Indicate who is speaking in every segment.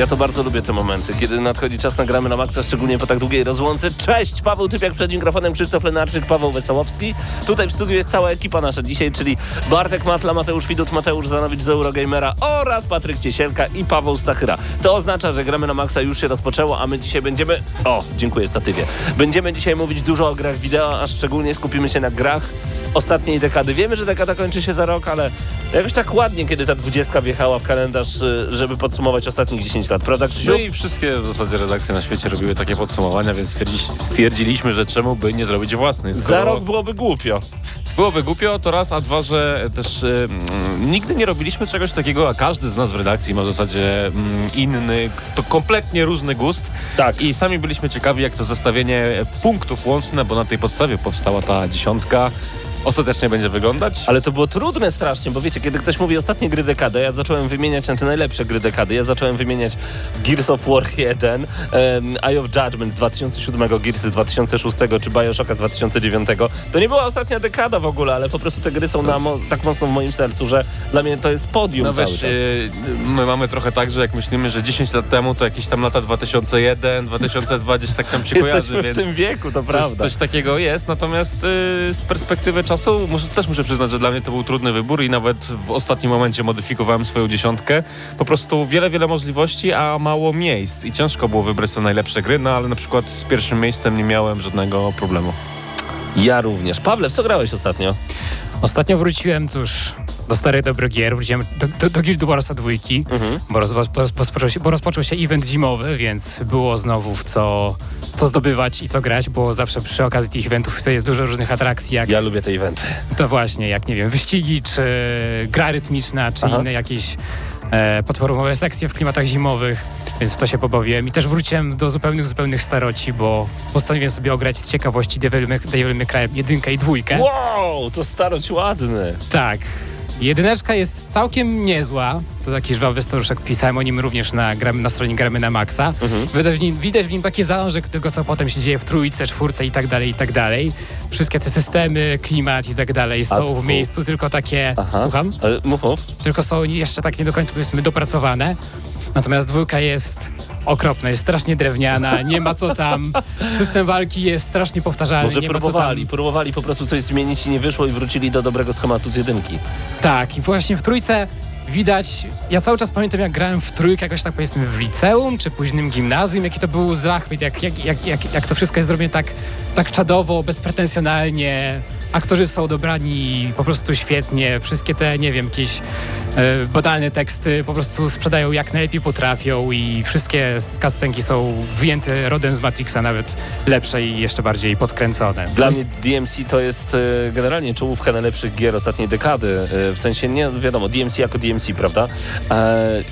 Speaker 1: Ja to bardzo lubię te momenty, kiedy nadchodzi czas nagramy na maksa, szczególnie po tak długiej rozłące. Cześć! Paweł Typiak przed mikrofonem, Krzysztof Lenarczyk, Paweł Wesołowski. Tutaj w studiu jest cała ekipa nasza dzisiaj, czyli Bartek Matla, Mateusz Widut, Mateusz Zanowicz z Eurogamera oraz Patryk Ciesielka i Paweł Stachyra. To oznacza, że gramy na maksa już się rozpoczęło, a my dzisiaj będziemy... O, dziękuję statywie. Będziemy dzisiaj mówić dużo o grach wideo, a szczególnie skupimy się na grach ostatniej dekady. Wiemy, że dekada kończy się za rok, ale jakoś tak ładnie, kiedy ta dwudziestka wjechała w kalendarz, y, żeby podsumować ostatnich 10 lat, prawda Krzysiu?
Speaker 2: No i wszystkie w zasadzie redakcje na świecie robiły takie podsumowania, więc stwierdziliśmy, że czemu by nie zrobić własnej.
Speaker 1: Za
Speaker 2: Skoro
Speaker 1: rok byłoby głupio.
Speaker 2: byłoby głupio, to raz, a dwa, że też mm, nigdy nie robiliśmy czegoś takiego, a każdy z nas w redakcji ma w zasadzie mm, inny, to kompletnie różny gust.
Speaker 1: Tak.
Speaker 2: I sami byliśmy ciekawi, jak to zestawienie punktów łączne, bo na tej podstawie powstała ta dziesiątka, ostatecznie będzie wyglądać.
Speaker 1: Ale to było trudne strasznie, bo wiecie, kiedy ktoś mówi ostatnie gry dekady, ja zacząłem wymieniać na te najlepsze gry dekady. Ja zacząłem wymieniać Gears of War 1, um, Eye of Judgment z 2007, Gears z 2006 czy Bioshocka z 2009. To nie była ostatnia dekada w ogóle, ale po prostu te gry są na mo- tak mocno w moim sercu, że dla mnie to jest podium
Speaker 2: No
Speaker 1: cały
Speaker 2: wiesz,
Speaker 1: czas.
Speaker 2: e, my mamy trochę tak, że jak myślimy, że 10 lat temu to jakieś tam lata 2001, 2002 gdzieś tak tam się kojarzy,
Speaker 1: Jesteśmy w
Speaker 2: więc
Speaker 1: tym wieku, to
Speaker 2: coś,
Speaker 1: prawda.
Speaker 2: coś takiego jest. Natomiast e, z perspektywy czasu muszę, też muszę przyznać, że dla mnie to był trudny wybór i nawet w ostatnim momencie modyfikowałem swoją dziesiątkę. Po prostu wiele, wiele możliwości, a mało miejsc i ciężko było wybrać te najlepsze gry, no ale na przykład z pierwszym miejscem nie miałem żadnego problemu.
Speaker 1: Ja również. Pawle, w co grałeś ostatnio?
Speaker 3: Ostatnio wróciłem, cóż, do starych dobrych gier, wróciłem do, do, do Guild Warsa dwójki, bo, roz, bo, rozpoczął się, bo rozpoczął się event zimowy, więc było znowu w co, co zdobywać i co grać, bo zawsze przy okazji tych eventów to jest dużo różnych atrakcji, jak
Speaker 1: Ja lubię te eventy.
Speaker 3: to właśnie, jak nie wiem, wyścigi, czy gra rytmiczna, czy
Speaker 1: Aha.
Speaker 3: inne jakieś e, platformowe sekcje w klimatach zimowych, więc w to się pobawiłem. I też wróciłem do zupełnych, zupełnych staroci, bo postanowiłem sobie ograć z ciekawości Devil May, Devil May Cry jedynkę i dwójkę.
Speaker 1: Wow, to starość ładny.
Speaker 3: Tak. Jedyneczka jest całkiem niezła. To taki żwawy staruszek. Pisałem o nim również na, gramy, na stronie Gramy na Maxa. Widać, w nim, widać w nim taki zalążek tego, co potem się dzieje w trójce, czwórce i tak dalej, i tak dalej. Wszystkie te systemy, klimat i tak dalej są w miejscu, tylko takie...
Speaker 1: Aha.
Speaker 3: Słucham?
Speaker 1: Ale mów, mów.
Speaker 3: Tylko są jeszcze tak nie do końca, powiedzmy, dopracowane. Natomiast dwójka jest okropna, jest strasznie drewniana, nie ma co tam. System walki jest strasznie powtarzalny,
Speaker 1: Może
Speaker 3: nie ma co
Speaker 1: próbowali, próbowali po prostu coś zmienić i nie wyszło i wrócili do dobrego schematu z jedynki.
Speaker 3: Tak, i właśnie w trójce widać, ja cały czas pamiętam jak grałem w trójkę jakoś tak powiedzmy w liceum, czy późnym gimnazjum, jaki to był zachwyt, jak, jak, jak, jak, jak to wszystko jest zrobione tak, tak czadowo, bezpretensjonalnie, aktorzy są dobrani po prostu świetnie, wszystkie te, nie wiem, jakieś e, teksty po prostu sprzedają jak najlepiej potrafią i wszystkie scenki są wyjęte rodem z Matrixa, nawet lepsze i jeszcze bardziej podkręcone.
Speaker 1: Dla mnie DMC to jest e, generalnie czołówka najlepszych gier ostatniej dekady. E, w sensie, nie wiadomo, DMC jako DMC, prawda? E,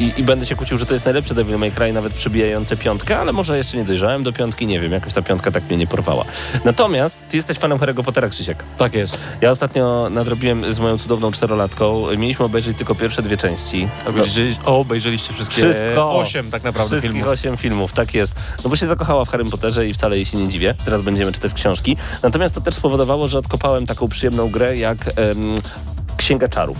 Speaker 1: i, I będę się kłócił, że to jest najlepsze Devil May Cry, nawet przybijające piątkę, ale może jeszcze nie dojrzałem do piątki, nie wiem, jakoś ta piątka tak mnie nie porwała. Natomiast ty jesteś fanem Harry'ego Pottera, Krzysiek.
Speaker 2: Tak jest.
Speaker 1: Ja ostatnio nadrobiłem z moją cudowną czterolatką. Mieliśmy obejrzeć tylko pierwsze dwie części.
Speaker 2: Obejrzeli, o, obejrzeliście wszystkie
Speaker 1: Wszystko.
Speaker 2: osiem tak naprawdę
Speaker 1: Wszystkich
Speaker 2: filmów.
Speaker 1: osiem filmów, tak jest. No bo się zakochała w Harrym Potterze i wcale jej się nie dziwię. Teraz będziemy czytać książki. Natomiast to też spowodowało, że odkopałem taką przyjemną grę jak em, Księga Czarów.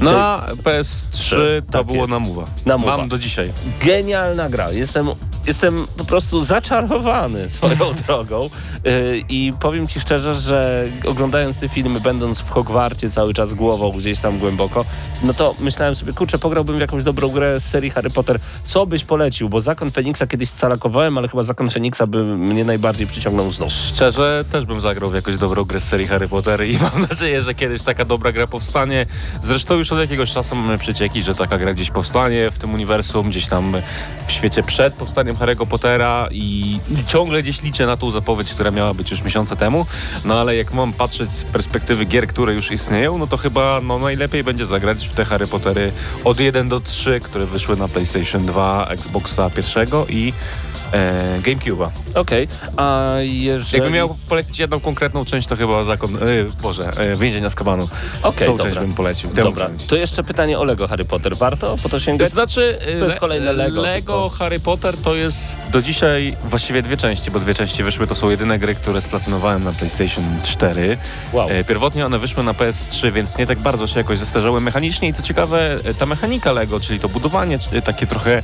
Speaker 2: Na PS3 to
Speaker 1: tak
Speaker 2: było namuwa.
Speaker 1: Namuwa.
Speaker 2: Mam do dzisiaj.
Speaker 1: Genialna gra. Jestem, jestem po prostu zaczarowany swoją drogą Yy, i powiem ci szczerze, że oglądając te filmy, będąc w Hogwarcie cały czas głową gdzieś tam głęboko, no to myślałem sobie, kurczę, pograłbym w jakąś dobrą grę z serii Harry Potter. Co byś polecił? Bo Zakon Feniksa kiedyś scalakowałem, ale chyba Zakon Feniksa by mnie najbardziej przyciągnął znów.
Speaker 2: Szczerze, też bym zagrał w jakąś dobrą grę z serii Harry Potter i mam nadzieję, że kiedyś taka dobra gra powstanie. Zresztą już już od jakiegoś czasu mamy przecieki, że taka gra gdzieś powstanie w tym uniwersum, gdzieś tam w świecie przed powstaniem Harry'ego Pottera i ciągle gdzieś liczę na tą zapowiedź, która miała być już miesiące temu. No ale jak mam patrzeć z perspektywy gier, które już istnieją, no to chyba no, najlepiej będzie zagrać w te Harry Pottery od 1 do 3, które wyszły na PlayStation 2, Xboxa pierwszego i e, GameCube'a.
Speaker 1: Okej, a jeżeli...
Speaker 2: Jakbym miał polecić jedną konkretną część, to chyba zakon... E, Boże, e, Więzienia z kabanu.
Speaker 1: Okej,
Speaker 2: Tą
Speaker 1: dobra.
Speaker 2: część bym polecił. Tę
Speaker 1: Dobra. To jeszcze pytanie o Lego Harry Potter. Warto po to sięgać?
Speaker 2: Znaczy,
Speaker 1: To jest kolejne Lego,
Speaker 2: Lego Harry Potter to jest do dzisiaj właściwie dwie części, bo dwie części wyszły. To są jedyne gry, które splatynowałem na PlayStation 4.
Speaker 1: Wow.
Speaker 2: E, Pierwotnie one wyszły na PS3, więc nie tak bardzo się jakoś zestarzały mechanicznie. I co ciekawe, e, ta mechanika Lego, czyli to budowanie, czy takie trochę e,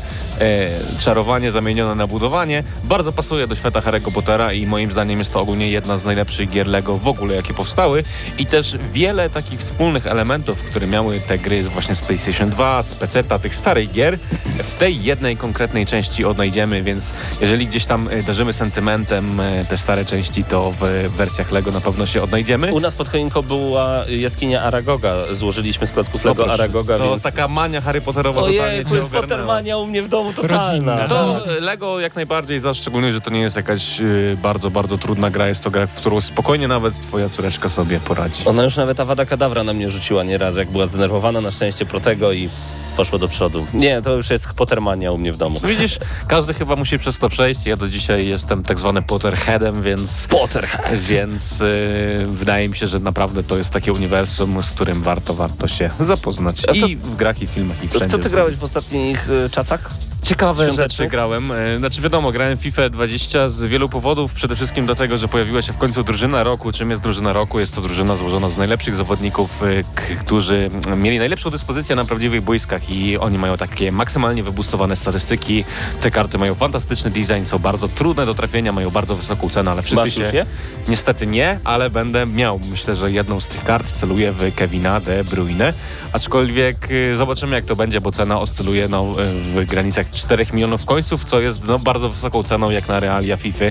Speaker 2: czarowanie zamienione na budowanie, bardzo pasuje do świata Harry'ego Pottera i moim zdaniem jest to ogólnie jedna z najlepszych gier Lego w ogóle, jakie powstały. I też wiele takich wspólnych elementów, które miały te gry właśnie z PlayStation 2, z PC-ta, tych starych gier, w tej jednej konkretnej części odnajdziemy, więc jeżeli gdzieś tam e, darzymy sentymentem e, te stare części, to w wersjach Lego na pewno się odnajdziemy.
Speaker 1: U nas pod choinką była jaskinia Aragoga. Złożyliśmy z klocków
Speaker 2: No
Speaker 1: Lego
Speaker 2: proszę.
Speaker 1: Aragoga,
Speaker 2: To
Speaker 1: więc...
Speaker 2: taka mania Harry Potterowa totalnie
Speaker 1: Ojej,
Speaker 2: cię
Speaker 1: to jest
Speaker 2: ogarnęła.
Speaker 1: Pottermania u mnie w domu totalna.
Speaker 2: To Lego jak najbardziej, za szczególnie, że to nie jest jakaś y, bardzo, bardzo trudna gra. Jest to gra, w którą spokojnie nawet twoja córeczka sobie poradzi.
Speaker 1: Ona już nawet Awada Kadawra na mnie rzuciła nieraz, jak była zdenerwowana, na szczęście Protego i poszło do przodu. Nie, to już jest Pottermania u mnie w domu.
Speaker 2: Widzisz, każdy chyba musi przez to przejść. Ja do dzisiaj jestem tak zwany Potterheadem, więc...
Speaker 1: Potterhead.
Speaker 2: Więc y, wydaje mi się, że naprawdę to jest takie uniwersum, z którym warto, warto się zapoznać.
Speaker 1: Co-
Speaker 2: I w grach, i w filmach, i wszędzie.
Speaker 1: Co ty grałeś w ostatnich y, czasach?
Speaker 2: Ciekawe rzeczy grałem. E, Znaczy wiadomo, grałem FIFA 20 z wielu powodów. Przede wszystkim dlatego, że pojawiła się w końcu drużyna roku. Czym jest drużyna roku? Jest to drużyna złożona z najlepszych zawodników, e, którzy mieli najlepszą dyspozycję na prawdziwych boiskach i oni mają takie maksymalnie wybustowane statystyki. Te karty mają fantastyczny design, są bardzo trudne do trafienia, mają bardzo wysoką cenę, ale wszyscy się... Niestety nie, ale będę miał. Myślę, że jedną z tych kart celuję w Kevina De Bruyne. Aczkolwiek y, zobaczymy jak to będzie, bo cena oscyluje no, w granicach 4 milionów końców, co jest no, bardzo wysoką ceną jak na realia FIFA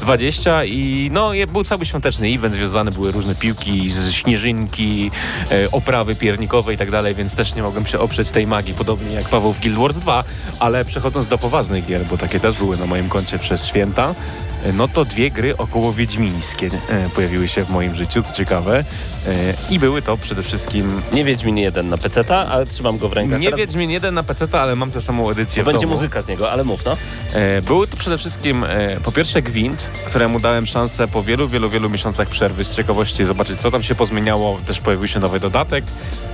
Speaker 2: 20 i no był cały świąteczny event, związane były różne piłki, śnieżynki, e, oprawy piernikowe i tak dalej, więc też nie mogłem się oprzeć tej magii, podobnie jak Paweł w Guild Wars 2, ale przechodząc do poważnych gier, bo takie też były na moim koncie przez święta, no to dwie gry około wiedźmińskie e, pojawiły się w moim życiu, co ciekawe. E, I były to przede wszystkim
Speaker 1: Nie Wiedźmin 1 na PC-ta, ale trzymam go w rękach.
Speaker 2: nie
Speaker 1: Teraz
Speaker 2: Wiedźmin 1 na PC, ale mam tę samą edycję
Speaker 1: Będzie
Speaker 2: w domu.
Speaker 1: muzyka z niego, ale mów no.
Speaker 2: E, Były to przede wszystkim e, po pierwsze Gwint, któremu dałem szansę po wielu, wielu, wielu miesiącach przerwy z ciekawości zobaczyć, co tam się pozmieniało. Też pojawił się nowy dodatek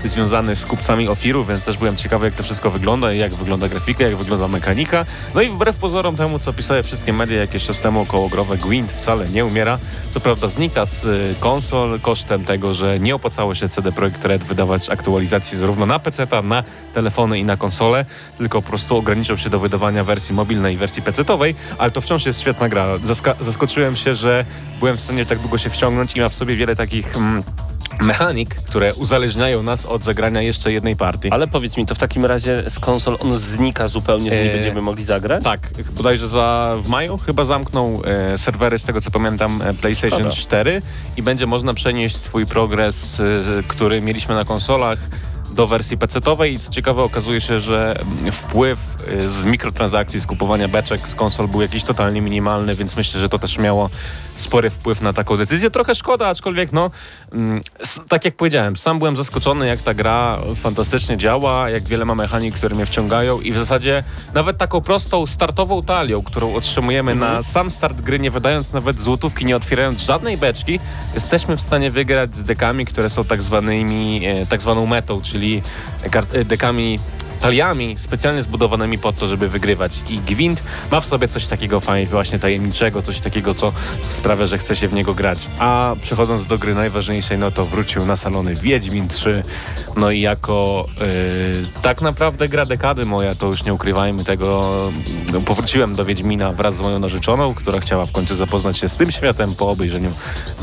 Speaker 2: związany z kupcami Ofiru, więc też byłem ciekawy, jak to wszystko wygląda jak wygląda grafika, jak wygląda mechanika. No i wbrew pozorom temu, co pisały wszystkie media jakiś czas temu okołogrowe, Gwint wcale nie umiera. Co prawda znika z y, konsol kosztem tego, że nie opłacało się CD Projekt Red wydawać aktualizacji zarówno na PC, na telefony i na konsole, tylko po prostu ograniczał się do wydawania wersji mobilnej i wersji PC-owej, ale to wciąż jest świetna gra. Zaska- zaskoczyłem się, że byłem w stanie tak długo się wciągnąć i ma w sobie wiele takich mm, mechanik, które uzależniają nas od zagrania jeszcze jednej partii.
Speaker 1: Ale powiedz mi, to w takim razie z konsol on znika zupełnie, że nie
Speaker 2: Eee,
Speaker 1: będziemy mogli zagrać?
Speaker 2: Tak, bodajże za, w maju chyba zamknął e, serwery, z tego co pamiętam, e, PlayStation
Speaker 1: Szkoda.
Speaker 2: 4 i będzie można przenieść swój progres, e, który mieliśmy na konsolach do wersji PC-owej i co ciekawe okazuje się, że mm, wpływ e, z mikrotransakcji, z kupowania beczek z konsol był jakiś totalnie minimalny, więc myślę, że to też miało spory wpływ na taką decyzję. Trochę szkoda, aczkolwiek no, mm, tak jak powiedziałem, sam byłem zaskoczony, jak ta gra fantastycznie działa, jak wiele ma mechanik, które mnie wciągają i w zasadzie nawet taką prostą startową talią, którą otrzymujemy na sam start gry, nie wydając nawet złotówki, nie otwierając żadnej beczki, jesteśmy w stanie wygrać z dekami, które są tak zwanymi, e, tak zwaną metą, czyli e, dekami taliami specjalnie zbudowanymi po to, żeby wygrywać. I Gwint ma w sobie coś takiego fajnie, właśnie tajemniczego, coś takiego, co sprawia, że chce się w niego grać. A przechodząc do gry najważniejszej, no to wrócił na salony Wiedźmin 3. No i jako yy, tak naprawdę gra dekady moja, to już nie ukrywajmy tego, no, powróciłem do Wiedźmina wraz z moją narzeczoną, która chciała w końcu zapoznać się z tym światem po obejrzeniu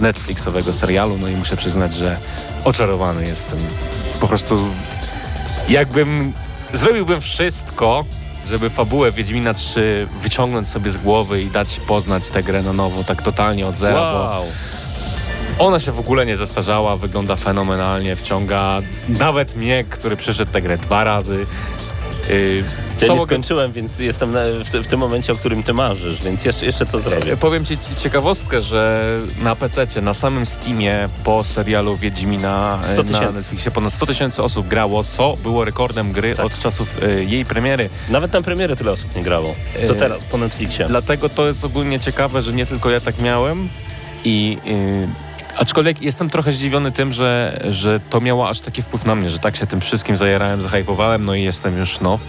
Speaker 2: Netflixowego serialu. No i muszę przyznać, że oczarowany jestem. Po prostu jakbym zrobiłbym wszystko, żeby fabułę Wiedźmina 3 wyciągnąć sobie z głowy i dać poznać tę grę na nowo, tak totalnie od zera, bo
Speaker 1: Wow.
Speaker 2: Ona się w ogóle nie zestarzała, wygląda fenomenalnie, wciąga nawet mnie, który przyszedł tę grę dwa razy. Yy,
Speaker 1: Ja nie skończyłem, więc jestem na, w, w tym momencie, o którym ty marzysz, więc jeszcze, jeszcze to zrobię.
Speaker 2: Powiem ci ci ciekawostkę, że na PC, na samym Steamie po serialu Wiedźmina e,
Speaker 1: 100
Speaker 2: na
Speaker 1: tysięcy.
Speaker 2: Netflixie ponad 100 tysięcy osób grało, co było rekordem gry
Speaker 1: Tak.
Speaker 2: od czasów e, jej premiery.
Speaker 1: Nawet na premierę tyle osób nie grało. Co
Speaker 2: E,
Speaker 1: teraz po Netflixie?
Speaker 2: Dlatego to jest ogólnie ciekawe, że nie tylko ja tak miałem i yy, aczkolwiek jestem trochę zdziwiony tym, że, że to miało aż taki wpływ na mnie, że tak się tym wszystkim zajarałem, zahypowałem, no i jestem już no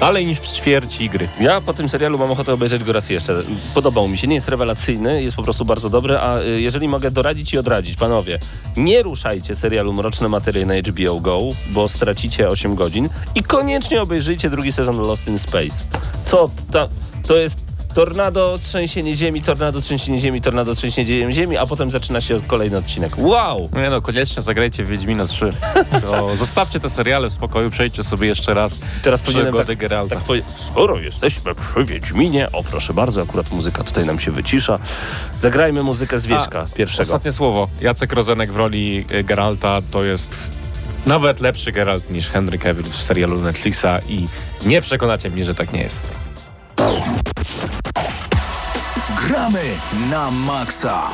Speaker 2: dalej niż w ćwierci gry.
Speaker 1: Ja po tym serialu mam ochotę obejrzeć go raz jeszcze. Podobał mi się, nie jest rewelacyjny, jest po prostu bardzo dobry, a y, jeżeli mogę doradzić i odradzić, panowie, nie ruszajcie serialu Mroczne Materie na HBO Go, bo stracicie 8 godzin i koniecznie obejrzyjcie drugi sezon Lost in Space. Co ta, to jest tornado, trzęsienie ziemi, tornado, trzęsienie ziemi, tornado, trzęsienie ziemi, a potem zaczyna się kolejny odcinek. Wow!
Speaker 2: Nie no, koniecznie zagrajcie Wiedźmina 3. To zostawcie te seriale w spokoju, przejdźcie sobie jeszcze raz
Speaker 1: Teraz powinienem tak,
Speaker 2: Geralta.
Speaker 1: tak powiedzieć, skoro jesteśmy przy Wiedźminie, o proszę bardzo, akurat muzyka tutaj nam się wycisza, zagrajmy muzykę z Wieśka
Speaker 2: A,
Speaker 1: pierwszego.
Speaker 2: Ostatnie słowo. Jacek Rozenek w roli e, Geralta to jest nawet lepszy Geralt niż Henry Cavill w serialu Netflixa i nie przekonacie mnie, że tak nie jest.
Speaker 4: Gramy na maksa.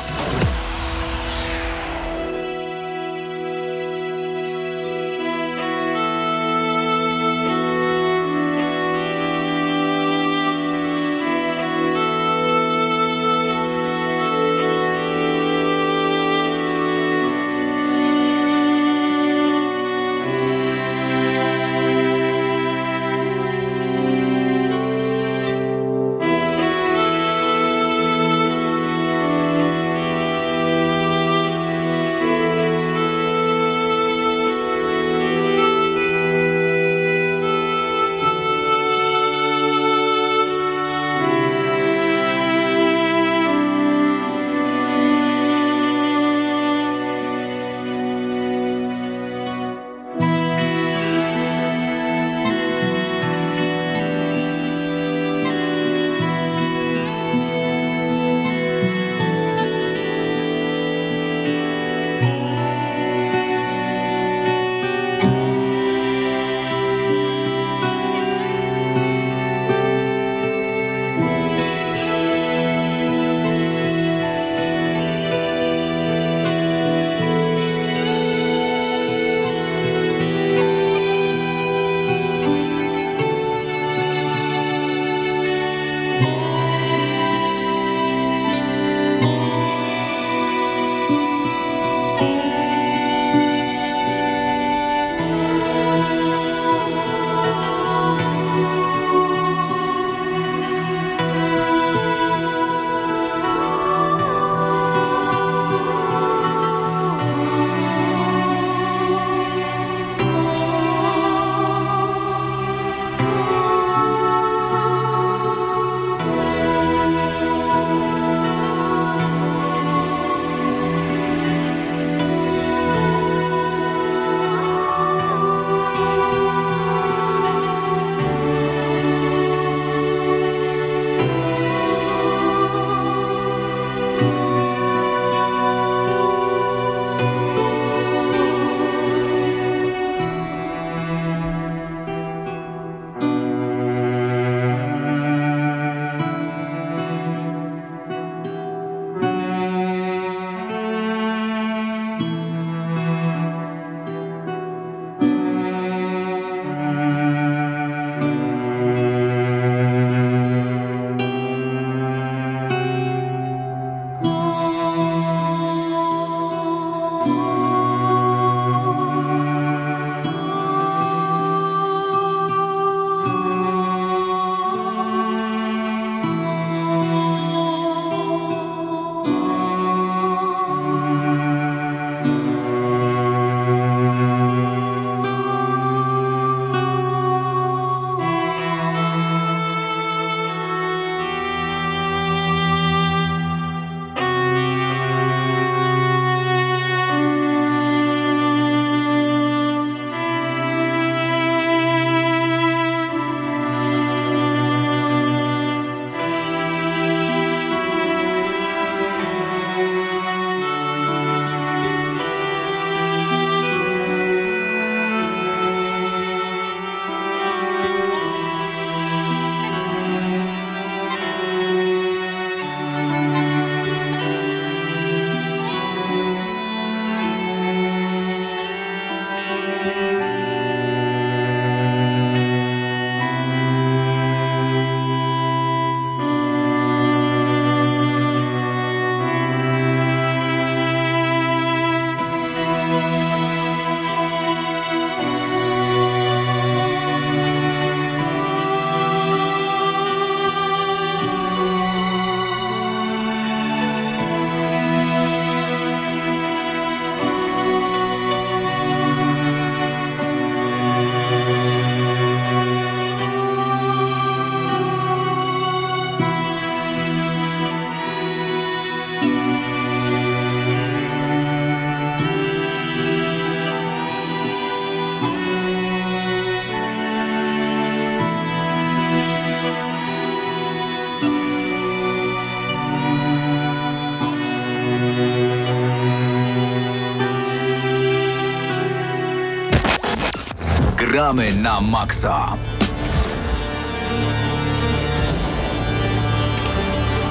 Speaker 4: Gramy na maksa.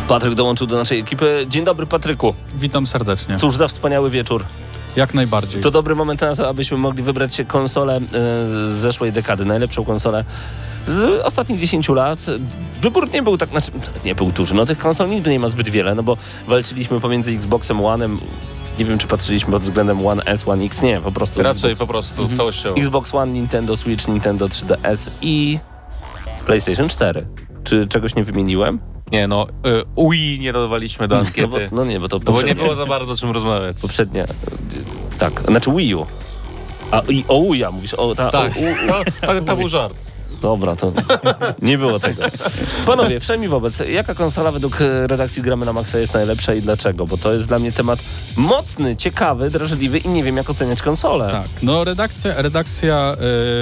Speaker 1: Patryk dołączył do naszej ekipy. Dzień dobry Patryku.
Speaker 5: Witam serdecznie.
Speaker 1: Cóż za wspaniały wieczór.
Speaker 5: Jak najbardziej.
Speaker 1: To dobry moment na to, abyśmy mogli wybrać się konsolę e, z zeszłej dekady, najlepszą konsolę z ostatnich 10 lat. Wybór nie był tak, znaczy nie był duży. No tych konsol nigdy nie ma zbyt wiele, no bo walczyliśmy pomiędzy Xboxem One'em, nie wiem czy patrzyliśmy pod względem One S, One X, nie, po prostu
Speaker 2: Raczej
Speaker 1: Xbox,
Speaker 2: po prostu całościowo.
Speaker 1: Xbox One, Nintendo Switch, Nintendo 3DS i PlayStation 4. Czy czegoś nie wymieniłem?
Speaker 2: Nie no, y, UI nie dodawaliśmy do
Speaker 1: No, bo,
Speaker 2: ankiety.
Speaker 1: no nie, bo to
Speaker 2: No bo nie było za bardzo czym rozmawiać.
Speaker 1: Poprzednia. Tak, znaczy Wii U. A i o Uja mówisz, o ta.
Speaker 2: Tak,
Speaker 1: O, u, u.
Speaker 2: to, to, to był żart.
Speaker 1: Dobra, to nie było tego. Panowie, wszemi wobec, jaka konsola według e, redakcji Gramy na Maxa jest najlepsza i dlaczego? Bo to jest dla mnie temat mocny, ciekawy, drażliwy i nie wiem jak oceniać konsolę.
Speaker 5: Tak, no redakcja, redakcja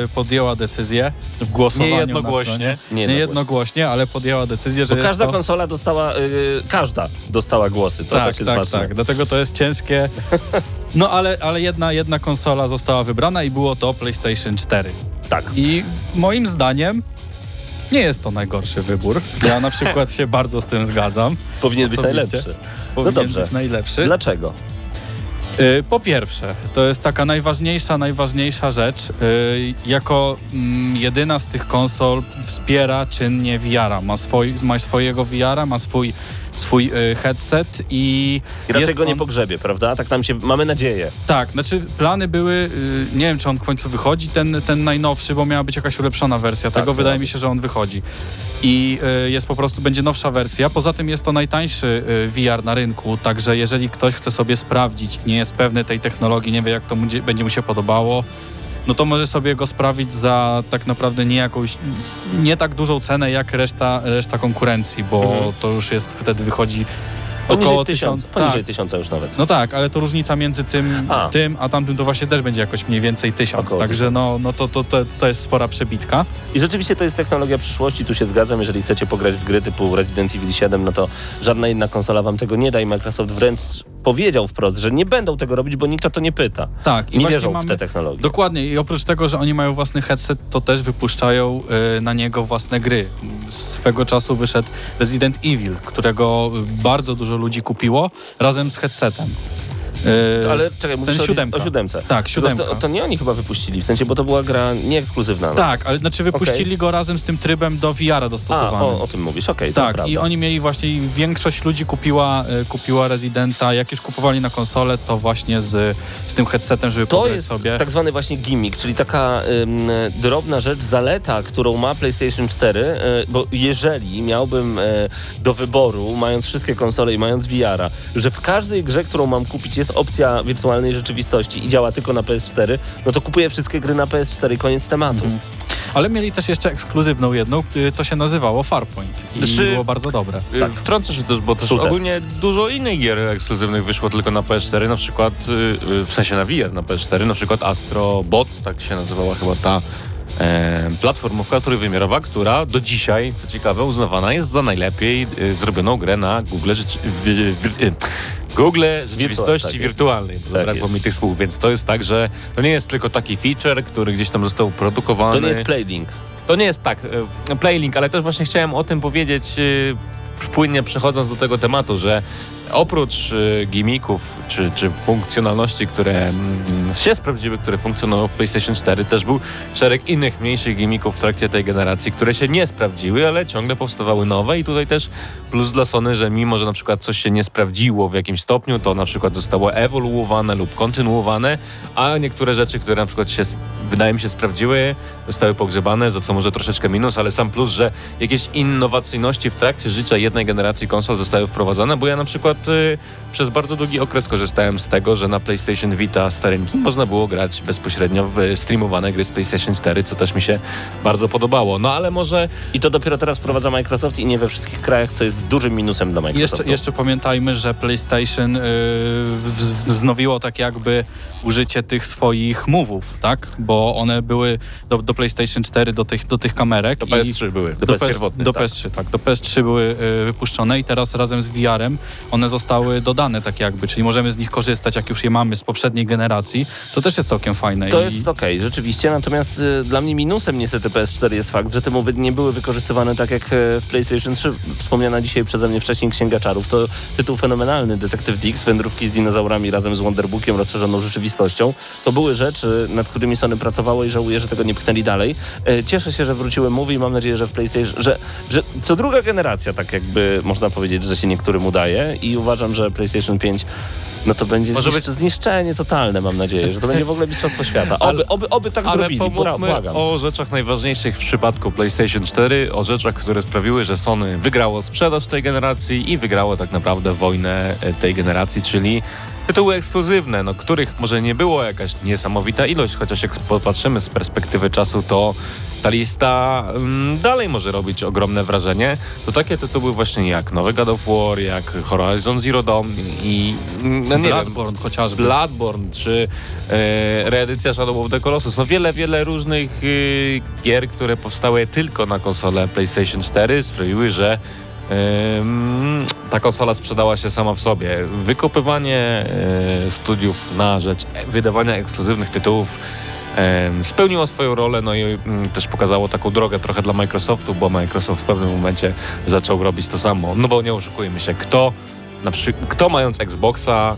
Speaker 5: y, podjęła decyzję w głosowaniu
Speaker 2: Nie jednogłośnie.
Speaker 1: Nie
Speaker 5: Nie,
Speaker 1: jednogłośnie.
Speaker 5: ale podjęła decyzję, że
Speaker 1: Bo
Speaker 5: jest
Speaker 1: każda
Speaker 5: to...
Speaker 1: konsola dostała, y, każda dostała głosy. To
Speaker 5: tak,
Speaker 1: też jest
Speaker 5: tak,
Speaker 1: ważne.
Speaker 5: tak. Dlatego to jest ciężkie. No ale, ale jedna, jedna konsola została wybrana i było to PlayStation 4.
Speaker 1: Tak.
Speaker 5: I moim zdaniem nie jest to najgorszy wybór. Ja na przykład się bardzo z tym zgadzam.
Speaker 1: Powinien być najlepszy.
Speaker 5: Powinien
Speaker 1: dobrze.
Speaker 5: być najlepszy.
Speaker 1: Dlaczego?
Speaker 5: Y, Po pierwsze, to jest taka najważniejsza, najważniejsza rzecz. Y, Jako mm, jedyna z tych konsol wspiera czynnie VR-a. Ma, swoj, ma swojego VR-a, ma swój, swój y, headset i.
Speaker 1: I raczej
Speaker 5: jest
Speaker 1: go nie
Speaker 5: on-
Speaker 1: pogrzebie, prawda? Tak tam się, mamy nadzieję.
Speaker 5: Tak, znaczy plany były, y, nie wiem czy on w końcu wychodzi, ten, ten najnowszy, bo miała być jakaś ulepszona wersja tego.
Speaker 1: Tak,
Speaker 5: Wydaje
Speaker 1: tak.
Speaker 5: mi się, że on wychodzi. I y, jest po prostu, będzie nowsza wersja. Poza tym jest to najtańszy y, VR na rynku, także jeżeli ktoś chce sobie sprawdzić, nie jest pewny tej technologii, nie wie jak to mu, będzie mu się podobało, no to może sobie go sprawić za tak naprawdę nie jakąś, nie tak dużą cenę jak reszta, reszta konkurencji, bo
Speaker 1: Mhm.
Speaker 5: to już jest, wtedy wychodzi około
Speaker 1: tysiąc,
Speaker 5: tysiąc.
Speaker 1: poniżej
Speaker 5: tak.
Speaker 1: tysiąca już nawet.
Speaker 5: No tak, ale to różnica między tym
Speaker 1: A.
Speaker 5: a, tym, a tamtym to właśnie też będzie jakoś mniej więcej tysiąc.
Speaker 1: Około
Speaker 5: Także
Speaker 1: tysiąc.
Speaker 5: no, no to, to, to, to jest spora przebitka.
Speaker 1: I rzeczywiście to jest technologia przyszłości, tu się zgadzam. Jeżeli chcecie pograć w gry typu Resident Evil 7, no to żadna inna konsola wam tego nie da i Microsoft wręcz powiedział wprost, że nie będą tego robić, bo nikt o to nie pyta.
Speaker 5: Tak, i
Speaker 1: nie wierzą
Speaker 5: mamy,
Speaker 1: w te technologie.
Speaker 5: Dokładnie i oprócz tego, że oni mają własny headset, to też wypuszczają y, na niego własne gry. Swego czasu wyszedł Resident Evil, którego bardzo dużo ludzi kupiło razem z headsetem. Y,
Speaker 1: Ale czekaj, mówisz o,
Speaker 5: siódemka.
Speaker 1: o siódemce.
Speaker 5: Tak, siódemka.
Speaker 1: To, to nie oni chyba wypuścili, w sensie, bo to była gra nieekskluzywna. No.
Speaker 5: Tak, ale znaczy wypuścili go razem z tym trybem do VR-a
Speaker 1: A,
Speaker 5: dostosowanym.
Speaker 1: o, o tym mówisz, okej, to
Speaker 5: Tak, i oni mieli właśnie, większość ludzi kupiła, e, kupiła Residenta, jak już kupowali na konsolę, to właśnie z, z tym headsetem, żeby
Speaker 1: To jest
Speaker 5: sobie.
Speaker 1: tak zwany właśnie gimmick, czyli taka ym, drobna rzecz, zaleta, którą ma PlayStation 4, y, bo jeżeli miałbym y, do wyboru, mając wszystkie konsole i mając VR-a, że w każdej grze, którą mam kupić jest opcja wirtualnej rzeczywistości i działa tylko na PS4, no to kupuję wszystkie gry na PS4 i koniec tematu.
Speaker 5: Mhm. Ale mieli też jeszcze ekskluzywną jedną, y, to się nazywało Farpoint i
Speaker 2: Znaczy-
Speaker 5: było bardzo dobre.
Speaker 2: Tak. Wtrącę się też, bo też
Speaker 1: Shooter.
Speaker 2: ogólnie dużo innych gier ekskluzywnych wyszło tylko na PS4, na przykład, y, y, w sensie na VR na PS4, na przykład Astro Bot, tak się nazywała chyba ta platformówka trójwymiarowa, która do dzisiaj, co ciekawe, uznawana jest za najlepiej y, zrobioną grę na Google, rzeczy, y, Google rzeczywistości
Speaker 1: tak
Speaker 2: wirtualnej.
Speaker 1: Tak
Speaker 2: Zabrakło
Speaker 1: jest.
Speaker 2: mi tych słów, więc to jest tak, że to nie jest tylko taki feature, który gdzieś tam został produkowany.
Speaker 1: To nie jest Playlink.
Speaker 2: To nie jest tak, e, Playlink, ale też właśnie chciałem o tym powiedzieć, e, płynnie przechodząc do tego tematu, że oprócz e, gimmicków czy, czy funkcjonalności, które mm, się sprawdziły, które funkcjonowały w PlayStation 4, też był szereg innych mniejszych gimmików w trakcie tej generacji, które się nie sprawdziły, ale ciągle powstawały nowe i tutaj też plus dla Sony, że mimo, że na przykład coś się nie sprawdziło w jakimś stopniu, to na przykład zostało ewoluowane lub kontynuowane, a niektóre rzeczy, które na przykład się, wydaje mi się, sprawdziły, zostały pogrzebane, za co może troszeczkę minus, ale sam plus, że jakieś innowacyjności w trakcie życia jednej generacji konsol zostały wprowadzone, bo ja na przykład y, przez bardzo długi okres korzystałem z tego, że na PlayStation Vita starynki można było grać bezpośrednio w streamowane gry z PlayStation 4, co też mi się bardzo podobało. No ale może
Speaker 1: I to dopiero teraz wprowadza Microsoft i nie we wszystkich krajach, co jest dużym minusem dla Microsoftu.
Speaker 5: jeszcze, jeszcze pamiętajmy, że PlayStation y, w- wznowiło tak jakby użycie tych swoich move'ów, tak? Bo one były do, do PlayStation 4, do tych, do tych kamerek.
Speaker 2: do
Speaker 5: i-
Speaker 2: PS3 były, do,
Speaker 5: do,
Speaker 2: PS
Speaker 5: do
Speaker 2: tak.
Speaker 5: PS3, tak. Do PS3 były y, wypuszczone i teraz razem z VR-em one zostały dodane tak jakby, czyli możemy z nich korzystać, jak już je mamy z poprzedniej generacji, co też jest całkiem fajne.
Speaker 1: To
Speaker 5: I-
Speaker 1: jest okej, rzeczywiście, natomiast y, dla mnie minusem niestety PS4 jest fakt, że te mowy nie były wykorzystywane tak jak e, w PlayStation 3. Wspomniana dzisiaj przeze mnie wcześniej Księga Czarów. To tytuł fenomenalny, Detektyw Dix, wędrówki z dinozaurami razem z Wonderbookiem, rozszerzoną rzeczywistością. To były rzeczy, nad którymi Sony pracowało i żałuję, że tego nie pchnęli dalej. E, Cieszę się, że wróciły mówi mam nadzieję, że w PlayStation, że, że co druga generacja, tak jakby można powiedzieć, że się niektórym udaje i uważam, że PlayStation 5 no to będzie
Speaker 2: Może
Speaker 1: zniszcz- zniszczenie totalne, mam nadzieję, że to będzie w ogóle mistrzostwo świata. Oby, oby, oby tak
Speaker 2: Ale
Speaker 1: zrobili,
Speaker 2: pomówmy
Speaker 1: błagam.
Speaker 2: o rzeczach najważniejszych w przypadku PlayStation 4, o rzeczach, które sprawiły, że Sony wygrało sprzedaż tej generacji i wygrało tak naprawdę wojnę tej generacji, czyli tytuły ekskluzywne, no, których może nie było jakaś niesamowita ilość, chociaż jak popatrzymy z perspektywy czasu, to ta lista mm, dalej może robić ogromne wrażenie. To takie tytuły właśnie jak nowy God of War, jak Horizon Zero Dawn i no, nie wiem,
Speaker 5: Bloodborne chociażby.
Speaker 2: Bloodborne czy e, reedycja Shadow of the Colossus. No wiele, wiele różnych y, gier, które powstały tylko na konsolę PlayStation 4 sprawiły, że ta konsola sprzedała się sama w sobie. Wykupywanie e, studiów na rzecz wydawania ekskluzywnych tytułów spełniło swoją rolę, no i mm, też pokazało taką drogę trochę dla Microsoftu, bo Microsoft w pewnym momencie zaczął robić to samo. No bo nie oszukujmy się, kto, na kto mając Xboxa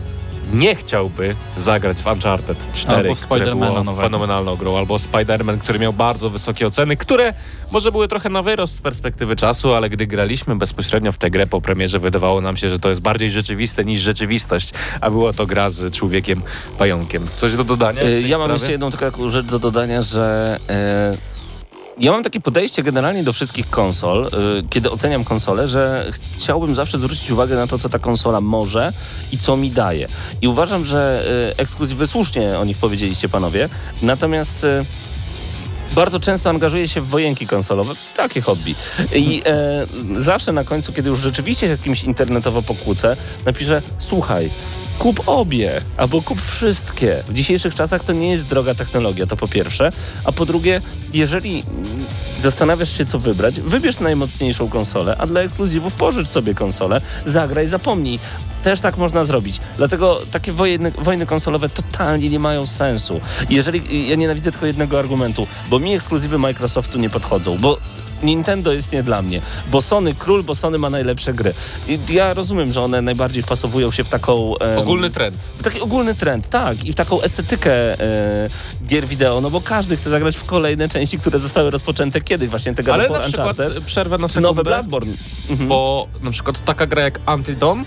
Speaker 2: nie chciałby zagrać w Uncharted 4,
Speaker 5: Albo
Speaker 2: które było
Speaker 5: nowego.
Speaker 2: fenomenalną grą, albo Spider-Man, który miał bardzo wysokie oceny, które może były trochę na wyrost z perspektywy czasu, ale gdy graliśmy bezpośrednio w tę grę po premierze, wydawało nam się, że to jest bardziej rzeczywiste niż rzeczywistość, a była to gra z człowiekiem pająkiem. Coś do dodania?
Speaker 1: Ja mam
Speaker 2: sprawie?
Speaker 1: jeszcze jedną taką rzecz do dodania, że e, ja mam takie podejście generalnie do wszystkich konsol, y, kiedy oceniam konsolę, że chciałbym zawsze zwrócić uwagę na to, co ta konsola może i co mi daje. I uważam, że y, ekskluzywy, słusznie o nich powiedzieliście panowie, natomiast... y, bardzo często angażuję się w wojenki konsolowe, takie hobby. I e, zawsze na końcu, kiedy już rzeczywiście się z kimś internetowo pokłócę, napiszę, słuchaj, kup obie, albo kup wszystkie. W dzisiejszych czasach to nie jest droga technologia, to po pierwsze. A po drugie, jeżeli zastanawiasz się, co wybrać, wybierz najmocniejszą konsolę, a dla ekskluzywów pożycz sobie konsolę, zagraj, zapomnij. Też tak można zrobić. Dlatego takie wojny, wojny konsolowe totalnie nie mają sensu. Jeżeli ja nienawidzę tylko jednego argumentu, bo mi ekskluzywy Microsoftu nie podchodzą, bo Nintendo jest nie dla mnie, bo Sony król, bo Sony ma najlepsze gry. I ja rozumiem, że one najbardziej wpasowują się w taką...
Speaker 2: Ogólny trend.
Speaker 1: Taki ogólny trend, tak. I w taką estetykę e, gier wideo, no bo każdy chce zagrać w kolejne części, które zostały rozpoczęte kiedyś, właśnie tego
Speaker 2: Ale na przykład
Speaker 1: Uncharted,
Speaker 2: przerwę na sekundę.
Speaker 1: nowe Bloodborne. Mhm.
Speaker 2: Bo na przykład taka gra jak Until Dawn, y,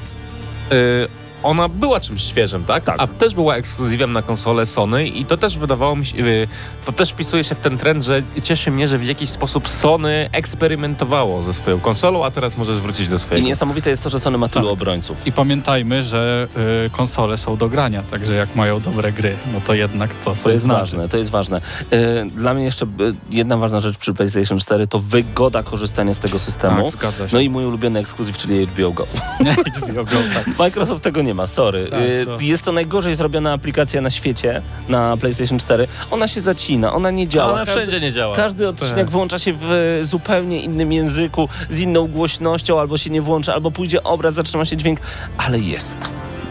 Speaker 2: ona była czymś świeżym, tak?
Speaker 1: Tak.
Speaker 2: A też była ekskluzywem na konsolę Sony i to też wydawało mi się, y, to też wpisuje się w ten trend, że cieszy mnie, że w jakiś sposób Sony eksperymentowało ze swoją konsolą, a teraz może zwrócić do
Speaker 1: I
Speaker 2: swojego.
Speaker 1: niesamowite jest to, że Sony ma tylu
Speaker 5: Tak.
Speaker 1: obrońców.
Speaker 5: I pamiętajmy, że y, konsole są do grania, także jak mają dobre gry, no to jednak to coś
Speaker 1: To jest
Speaker 5: znaczy.
Speaker 1: ważne, to jest ważne. E, Dla mnie jeszcze e, jedna ważna rzecz przy PlayStation 4 to wygoda korzystania z tego systemu.
Speaker 5: Tak, zgadza się.
Speaker 1: No i mój ulubiony ekskluzyw, czyli HBO Go.
Speaker 5: HBO Go, tak.
Speaker 1: Microsoft tego nie ma, sorry.
Speaker 5: Tak,
Speaker 1: Y,
Speaker 5: to-
Speaker 1: Jest to najgorzej zrobiona aplikacja na świecie, na PlayStation 4. Ona się zacina, ona nie działa.
Speaker 2: Ona
Speaker 1: Każdy-
Speaker 2: wszędzie nie działa.
Speaker 1: Każdy odcinek
Speaker 5: Tak.
Speaker 1: włącza się w e, zupełnie innym języku, z inną głośnością, albo się nie włącza, albo pójdzie obraz, zatrzyma się dźwięk, ale jest.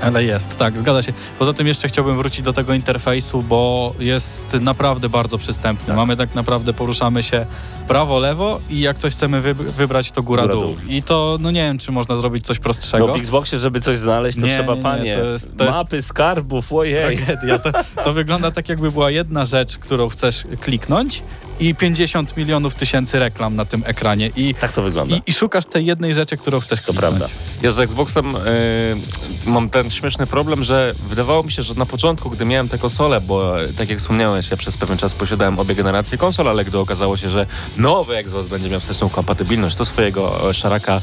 Speaker 5: Ale jest, tak, zgadza się. Poza tym jeszcze chciałbym wrócić do tego interfejsu, bo jest naprawdę bardzo przystępny. Mamy tak naprawdę, poruszamy się prawo, lewo i jak coś chcemy wyb- wybrać, to góra,
Speaker 1: Góra,
Speaker 5: dół.
Speaker 1: dół.
Speaker 5: I to, no nie wiem, czy można zrobić coś prostszego.
Speaker 1: No w Xboxie, żeby coś znaleźć, to
Speaker 5: Nie,
Speaker 1: trzeba,
Speaker 5: nie, nie,
Speaker 1: panie,
Speaker 5: to jest- to jest-
Speaker 1: mapy, skarbów, ojej.
Speaker 5: Tragedia. To, to wygląda tak, jakby była jedna rzecz, którą chcesz kliknąć i 50 milionów tysięcy reklam na tym ekranie. I,
Speaker 1: Tak to wygląda.
Speaker 5: i, i szukasz tej jednej rzeczy, którą chcesz
Speaker 1: To
Speaker 5: kliknąć.
Speaker 1: prawda.
Speaker 2: Ja z Xboxem y, mam ten śmieszny problem, że wydawało mi się, że na początku, gdy miałem tę konsolę, bo tak jak wspomniałeś, ja przez pewien czas posiadałem obie generacje konsol, ale gdy okazało się, że nowy Xbox będzie miał wsteczną kompatybilność, to swojego e, szaraka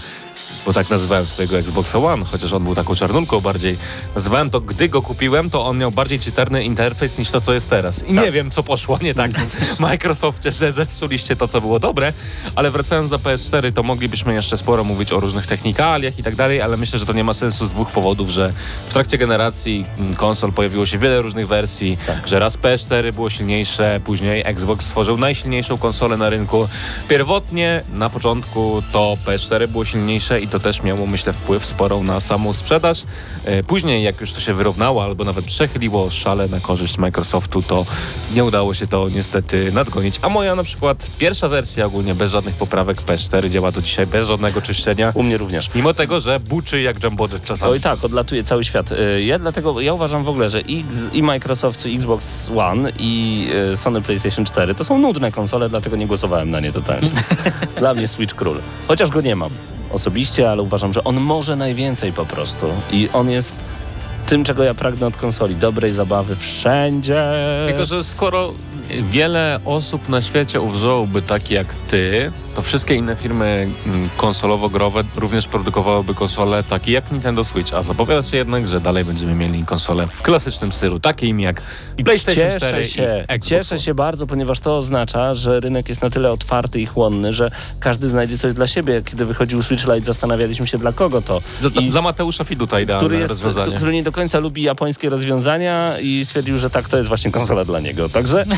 Speaker 2: bo tak nazywałem swojego Xboxa One, chociaż on był taką czarnunką bardziej. Nazywałem to, gdy go kupiłem, to on miał bardziej czytelny interfejs niż to, co jest teraz. I nie wiem, co poszło nie tak w Microsoftie, że zepsuliście to, co było dobre, ale wracając do PS4, to moglibyśmy jeszcze sporo mówić o różnych technikaliach i tak dalej, ale myślę, że to nie ma sensu z dwóch powodów, że w trakcie generacji mm, konsol pojawiło się wiele różnych wersji, że raz PS4 było silniejsze, później Xbox stworzył najsilniejszą konsolę na rynku. Pierwotnie, na początku, to PS4 było silniejsze i to też miało, myślę, wpływ sporą na samą sprzedaż. E, Później, jak już to się wyrównało, albo nawet przechyliło szale na korzyść Microsoftu, to nie udało się to niestety nadgonić. A moja na przykład pierwsza wersja ogólnie bez żadnych poprawek PS4 działa do dzisiaj bez żadnego czyszczenia.
Speaker 1: U mnie również.
Speaker 2: Mimo tego, że buczy jak Jumbojet czasami.
Speaker 1: Oj tak, odlatuje cały świat. Y, Ja dlatego, ja uważam w ogóle, że X, i Microsoft, czy Xbox One i y, Sony PlayStation 4 to są nudne konsole, dlatego nie głosowałem na nie totalnie. Dla mnie Switch król. Chociaż go nie mam osobiście, ale uważam, że on może najwięcej po prostu. I on jest tym, czego ja pragnę od konsoli. Dobrej zabawy wszędzie.
Speaker 2: Tylko, że skoro wiele osób na świecie uważałoby takie jak ty, to wszystkie inne firmy mm, konsolowo-growe również produkowałyby konsole takie jak Nintendo Switch, a zapowiada się jednak, że dalej będziemy mieli konsole w klasycznym stylu, takim jak PlayStation
Speaker 1: Cieszę
Speaker 2: 4
Speaker 1: się,
Speaker 2: i Xbox
Speaker 1: cieszę się bardzo, ponieważ to oznacza, że rynek jest na tyle otwarty i chłonny, że każdy znajdzie coś dla siebie. Kiedy wychodził Switch Lite, zastanawialiśmy się dla kogo to.
Speaker 2: Dla,
Speaker 1: I-
Speaker 2: dla Mateusza Fiduta idealne
Speaker 1: który, jest,
Speaker 2: rozwiązanie.
Speaker 1: który nie do końca lubi japońskie rozwiązania i stwierdził, że tak, to jest właśnie konsola dla niego. Także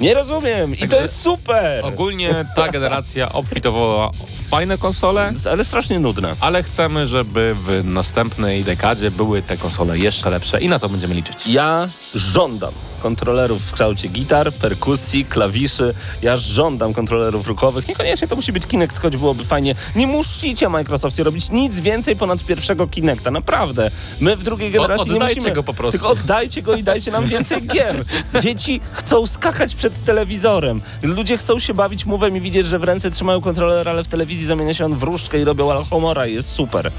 Speaker 1: nie rozumiem i to jest super,
Speaker 2: Ogólnie ta generacja obfitowała fajne konsole,
Speaker 1: ale strasznie nudne.
Speaker 2: ale chcemy, żeby w następnej dekadzie były te konsole jeszcze lepsze i na to będziemy liczyć.
Speaker 1: Ja żądam kontrolerów w kształcie gitar, perkusji, klawiszy. Ja żądam kontrolerów ruchowych. Niekoniecznie to musi być Kinect, choć byłoby fajnie. Nie musicie Microsoftie robić nic więcej ponad pierwszego Kinecta. Naprawdę. My w drugiej generacji nie
Speaker 2: oddajcie
Speaker 1: musimy.
Speaker 2: go po prostu.
Speaker 1: Tylko oddajcie go i dajcie nam więcej gier. Dzieci chcą skakać przed telewizorem. Ludzie chcą się bawić mówem i widzieć, że w ręce trzymają kontroler, ale w telewizji zamienia się on w różdżkę i robią alchomora i jest super.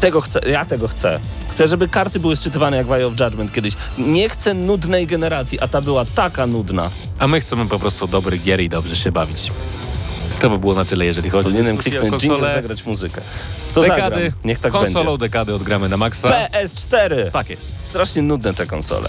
Speaker 1: Tego chcę, ja tego chcę. Chcę, żeby karty były szczytywane jak w Eye of Judgment kiedyś. Nie chcę nudnej generacji, a ta była taka nudna.
Speaker 2: A my chcemy po prostu dobrych gier i dobrze się bawić. To by było na tyle, jeżeli chodzi o
Speaker 1: Powinienem
Speaker 2: o
Speaker 1: kliknąć jingle,
Speaker 2: konsolę.
Speaker 1: zagrać muzykę. To
Speaker 2: Dekady,
Speaker 1: zagram. Niech tak
Speaker 2: konsolą
Speaker 1: będzie.
Speaker 2: dekady odgramy na maksa.
Speaker 1: PS4!
Speaker 2: Tak jest.
Speaker 1: Strasznie nudne te konsole.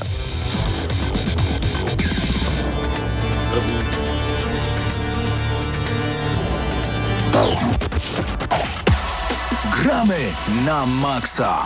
Speaker 4: Gramy na maksa.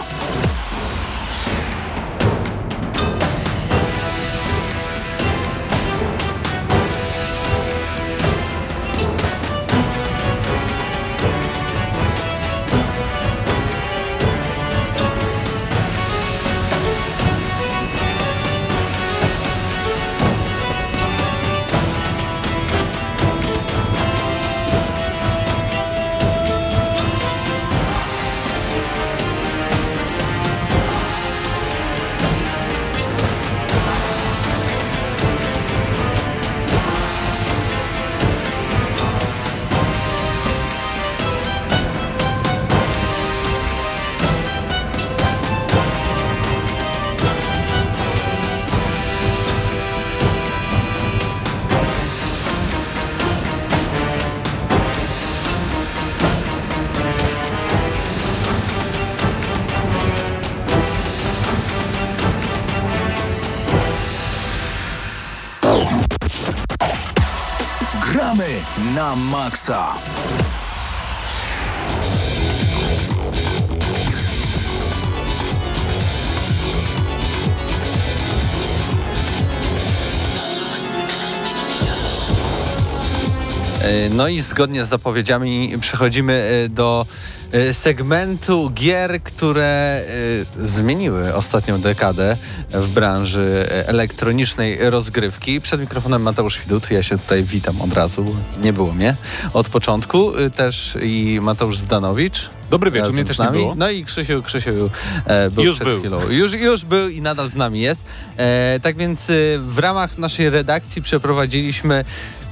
Speaker 4: Na maksa.
Speaker 6: E, No i zgodnie z zapowiedziami przechodzimy e, do segmentu gier, które e, zmieniły ostatnią dekadę w branży e, elektronicznej rozgrywki. Przed mikrofonem Mateusz Widut, ja się tutaj witam od razu, nie było mnie od początku, E, też i Mateusz Zdanowicz.
Speaker 5: Dobry wieczór, mnie też nie było.
Speaker 6: No i Krzysiu, Krzysiu e, był
Speaker 2: Już
Speaker 6: przed
Speaker 2: był.
Speaker 6: chwilą. Już, już był i nadal z nami jest. E, tak więc e, w ramach naszej redakcji przeprowadziliśmy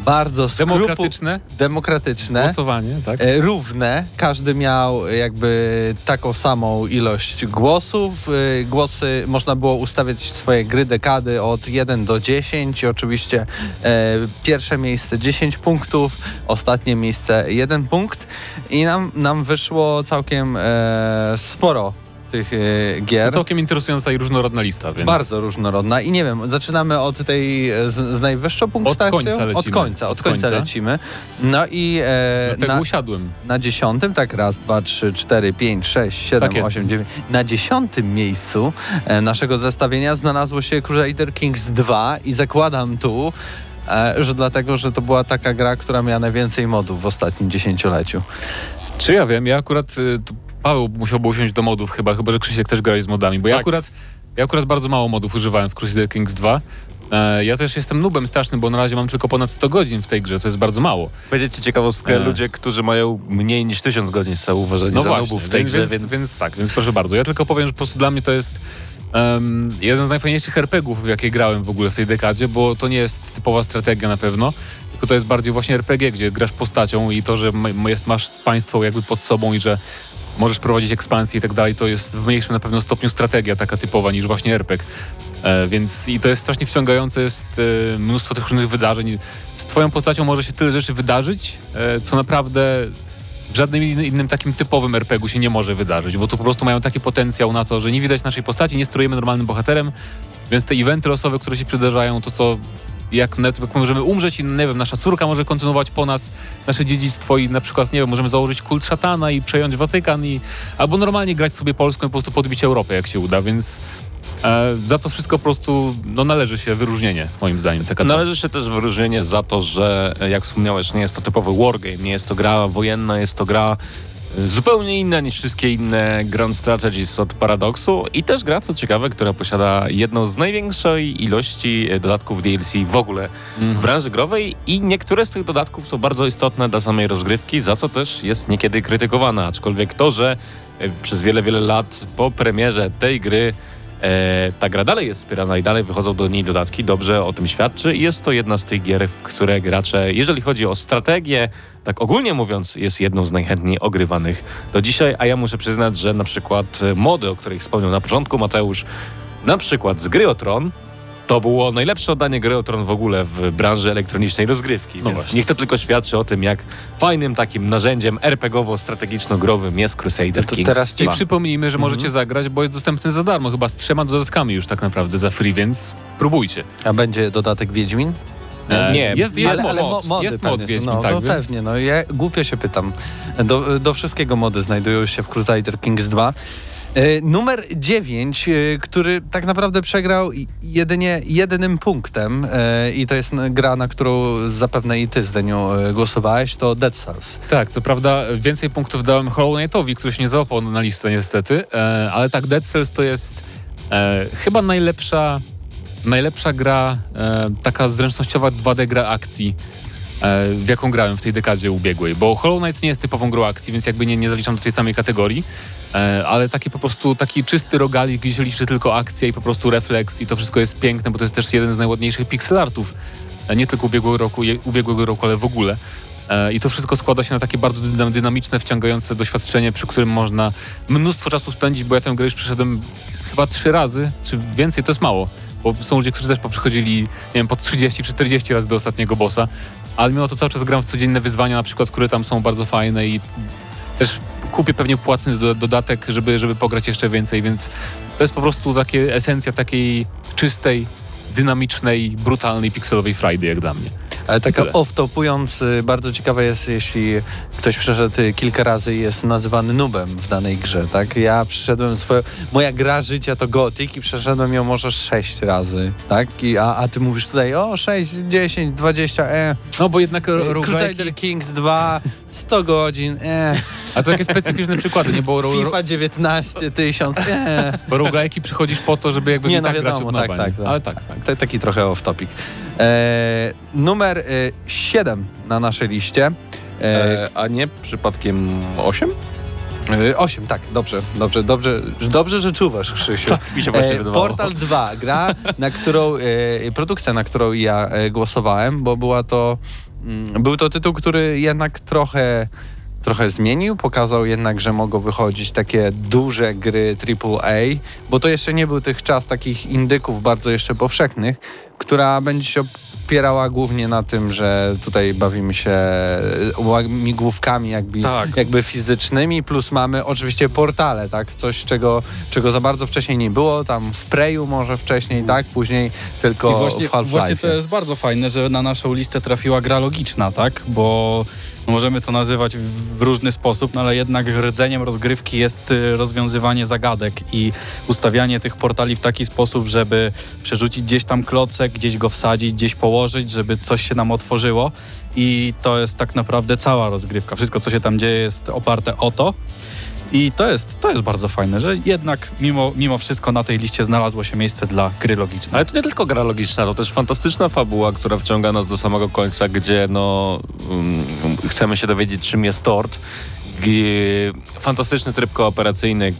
Speaker 6: bardzo skrupu-
Speaker 5: Demokratyczne
Speaker 6: demokratyczne
Speaker 5: głosowanie, tak?
Speaker 6: e, równe. Każdy miał jakby taką samą ilość głosów. E, Głosy można było ustawiać swoje gry dekady od 1 do 10. Oczywiście e, pierwsze miejsce 10 punktów, ostatnie miejsce 1 punkt. I nam, nam wyszło całkiem sporo tych e, gier.
Speaker 5: Całkiem interesująca i różnorodna lista, więc...
Speaker 6: Bardzo różnorodna i nie wiem, zaczynamy od tej e, z, z najwyższą punktacją.
Speaker 5: końca lecimy.
Speaker 6: Od końca, od
Speaker 5: Od
Speaker 6: końca
Speaker 5: końca.
Speaker 6: lecimy. No i e,
Speaker 5: Dlatego
Speaker 6: na,
Speaker 5: usiadłem.
Speaker 6: na dziesiątym, tak raz, dwa, trzy, cztery, pięć, sześć, siedem,
Speaker 5: Tak
Speaker 6: osiem, dziewięć. Na dziesiątym miejscu e, naszego zestawienia znalazło się Crusader Kings 2 i zakładam tu, e, że dlatego, że to była taka gra, która miała najwięcej modów w ostatnim dziesięcioleciu.
Speaker 7: Czy ja wiem, ja akurat, y, tu Paweł musiałby usiąść do modów chyba, chyba że Krzysiek też grałeś z modami, bo ja
Speaker 2: Tak.
Speaker 7: akurat ja akurat bardzo mało modów używałem w Crusader Kings 2. E, ja też jestem nubem strasznym, bo na razie mam tylko ponad 100 godzin w tej grze, co jest bardzo mało.
Speaker 2: Ci ciekawostkę,
Speaker 7: E.
Speaker 2: ludzie, którzy mają mniej niż 1000 godzin są uważani
Speaker 7: No
Speaker 2: za
Speaker 7: właśnie,
Speaker 2: w tej
Speaker 7: więc,
Speaker 2: grze,
Speaker 7: więc,
Speaker 2: więc...
Speaker 7: tak, więc proszę bardzo. Ja tylko powiem, że po prostu dla mnie to jest em, jeden z najfajniejszych RPGów, w jakie grałem w ogóle w tej dekadzie, bo to nie jest typowa strategia na pewno, tylko to jest bardziej właśnie RPG, gdzie grasz postacią i to, że jest, masz państwo jakby pod sobą i że możesz prowadzić ekspansję i tak dalej, to jest w mniejszym na pewno stopniu strategia taka typowa niż właśnie RPG. E, więc i to jest strasznie wciągające, jest e, mnóstwo tych różnych wydarzeń. Z twoją postacią może się tyle rzeczy wydarzyć, e, co naprawdę w żadnym in- innym takim typowym RPG-u się nie może wydarzyć, bo tu po prostu mają taki potencjał na to, że nie widać naszej postaci, nie sterujemy normalnym bohaterem, więc te eventy losowe, które się przydarzają, to co jak, jak możemy umrzeć i nie wiem, nasza córka może kontynuować po nas nasze dziedzictwo i na przykład, nie wiem, możemy założyć kult szatana i przejąć Watykan i albo normalnie grać sobie Polską i po prostu podbić Europę, jak się uda, więc e, za to wszystko po prostu no, należy się wyróżnienie, moim zdaniem, CKT.
Speaker 2: Należy się też wyróżnienie za to, że jak wspomniałeś, nie jest to typowy wargame, nie jest to gra wojenna, jest to gra zupełnie inna niż wszystkie inne Grand Strategies od Paradoxu i też gra, co ciekawe, która posiada jedną z największej ilości e, dodatków DLC w ogóle w branży growej i niektóre z tych dodatków są bardzo istotne dla samej rozgrywki, za co też jest niekiedy krytykowana, aczkolwiek to, że e, przez wiele, wiele lat po premierze tej gry E, ta gra dalej jest wspierana i dalej wychodzą do niej dodatki, dobrze o tym świadczy. I jest to jedna z tych gier, w które gracze, jeżeli chodzi o strategię, tak ogólnie mówiąc, jest jedną z najchętniej ogrywanych do dzisiaj, a ja muszę przyznać, że na przykład e, mody, o których wspomniał na początku Mateusz, na przykład z gry o Tron, to było najlepsze oddanie gry o Tron w ogóle w branży elektronicznej rozgrywki.
Speaker 7: No
Speaker 2: niech to tylko świadczy o tym, jak fajnym takim narzędziem RPGowo-strategiczno-growym jest Crusader
Speaker 6: To
Speaker 2: Kings
Speaker 6: teraz
Speaker 7: I
Speaker 2: 2.
Speaker 7: przypomnijmy, że
Speaker 6: Mhm.
Speaker 7: możecie zagrać, bo jest dostępny za darmo, chyba z trzema dodatkami już tak naprawdę za free, więc próbujcie.
Speaker 6: A będzie dodatek Wiedźmin?
Speaker 7: E,
Speaker 2: Nie,
Speaker 7: jest, jest
Speaker 6: ale,
Speaker 7: mod,
Speaker 6: ale mo- mody
Speaker 7: jest mod Wiedźmin,
Speaker 6: no,
Speaker 7: tak,
Speaker 6: to
Speaker 7: więc
Speaker 6: pewnie, no ja głupio się pytam. Do, do wszystkiego mody znajdują się w Crusader Kings 2. E, numer 9, e, który tak naprawdę przegrał jedynie jedynym punktem e, i to jest gra, na którą zapewne i ty, Zdeniu, głosowałeś, to Dead Cells.
Speaker 7: Tak, co prawda więcej punktów dałem Hollow Knightowi, który się nie załapał na listę niestety, ale tak, Dead Cells to jest chyba najlepsza, najlepsza gra, taka zręcznościowa 2D gra akcji, w jaką grałem w tej dekadzie ubiegłej, bo Hollow Knight nie jest typową grą akcji, więc jakby nie, nie zaliczam do tej samej kategorii, ale taki po prostu, taki czysty rogalik, gdzie liczy tylko akcja i po prostu refleks i to wszystko jest piękne, bo to jest też jeden z najładniejszych pixel artów, e, nie tylko ubiegłego roku, ubiegłego roku, ale w ogóle. E, I to wszystko składa się na takie bardzo dynam- dynamiczne, wciągające doświadczenie, przy którym można mnóstwo czasu spędzić, bo ja tę grę już przeszedłem chyba trzy razy, czy więcej, to jest mało. Bo są ludzie, którzy też poprzychodzili, nie wiem, po 30 czy 40 razy do ostatniego bossa, ale mimo to cały czas gram w codzienne wyzwania, na przykład, które tam są bardzo fajne i też kupię pewnie płatny do, dodatek, żeby, żeby pograć jeszcze więcej, więc to jest po prostu takie esencja takiej czystej, dynamicznej, brutalnej, pikselowej Friday, jak dla mnie.
Speaker 6: Ale tak
Speaker 7: Tyle.
Speaker 6: off-topując, y, bardzo ciekawe jest, jeśli ktoś przeszedł y, kilka razy i jest nazywany nubem w danej grze, tak? Ja przeszedłem swoją... Moja gra życia to Gothic i przeszedłem ją może sześć razy, tak? I, a, a ty mówisz tutaj, o 6, 10, 20, e.
Speaker 7: No bo jednak roguelike'i-
Speaker 6: Crusader Kings 2, 100 godzin, e.
Speaker 7: A to takie specyficzne przykłady, nie? Bo, ro, ro,
Speaker 6: FIFA 19 tysiąc, e.
Speaker 7: bo roguelike'i przychodzisz po to, żeby jakby
Speaker 6: Nie,
Speaker 7: nie,
Speaker 6: no
Speaker 7: tak grać
Speaker 6: wiadomo,
Speaker 7: od
Speaker 6: tak,
Speaker 7: nowa,
Speaker 6: tak,
Speaker 7: nie?
Speaker 6: tak.
Speaker 7: Ale tak, tak.
Speaker 6: Taki trochę off-topic. E, numer e, 7 na naszej liście. E,
Speaker 2: E, a nie przypadkiem 8?
Speaker 6: E, Osiem, tak, dobrze, dobrze, dobrze, dobrze, że czuwasz, Krzysiu.
Speaker 2: Tak, mi się właśnie
Speaker 6: E,
Speaker 2: wydawało.
Speaker 6: Portal 2, gra, na którą, e, produkcja, na którą ja e, głosowałem, bo była to, mm, był to tytuł, który jednak trochę, trochę zmienił, pokazał jednak, że mogą wychodzić takie duże gry AAA, bo to jeszcze nie był tych czas takich indyków bardzo jeszcze powszechnych, która będzie się opierała głównie na tym, że tutaj bawimy się e, łamigłówkami jakby,
Speaker 2: Tak.
Speaker 6: jakby fizycznymi, plus mamy oczywiście portale, tak? Coś, czego, czego za bardzo wcześniej nie było, tam w Preju może wcześniej, tak? Później tylko
Speaker 5: I właśnie,
Speaker 6: w Half-Life.
Speaker 5: właśnie to jest bardzo fajne, że na naszą listę trafiła gra logiczna, tak? Bo możemy to nazywać w różny sposób, no ale jednak rdzeniem rozgrywki jest y, rozwiązywanie zagadek i ustawianie tych portali w taki sposób, żeby przerzucić gdzieś tam klocek, gdzieś go wsadzić, gdzieś położyć żeby coś się nam otworzyło i to jest tak naprawdę cała rozgrywka. Wszystko, co się tam dzieje jest oparte o to. I to jest, to jest bardzo fajne, że jednak mimo, mimo wszystko na tej liście znalazło się miejsce dla gry logicznej.
Speaker 2: Ale to nie tylko gra logiczna, to też fantastyczna fabuła, która wciąga nas do samego końca, gdzie no um, chcemy się dowiedzieć, czym jest tort. Fantastyczny tryb kooperacyjny,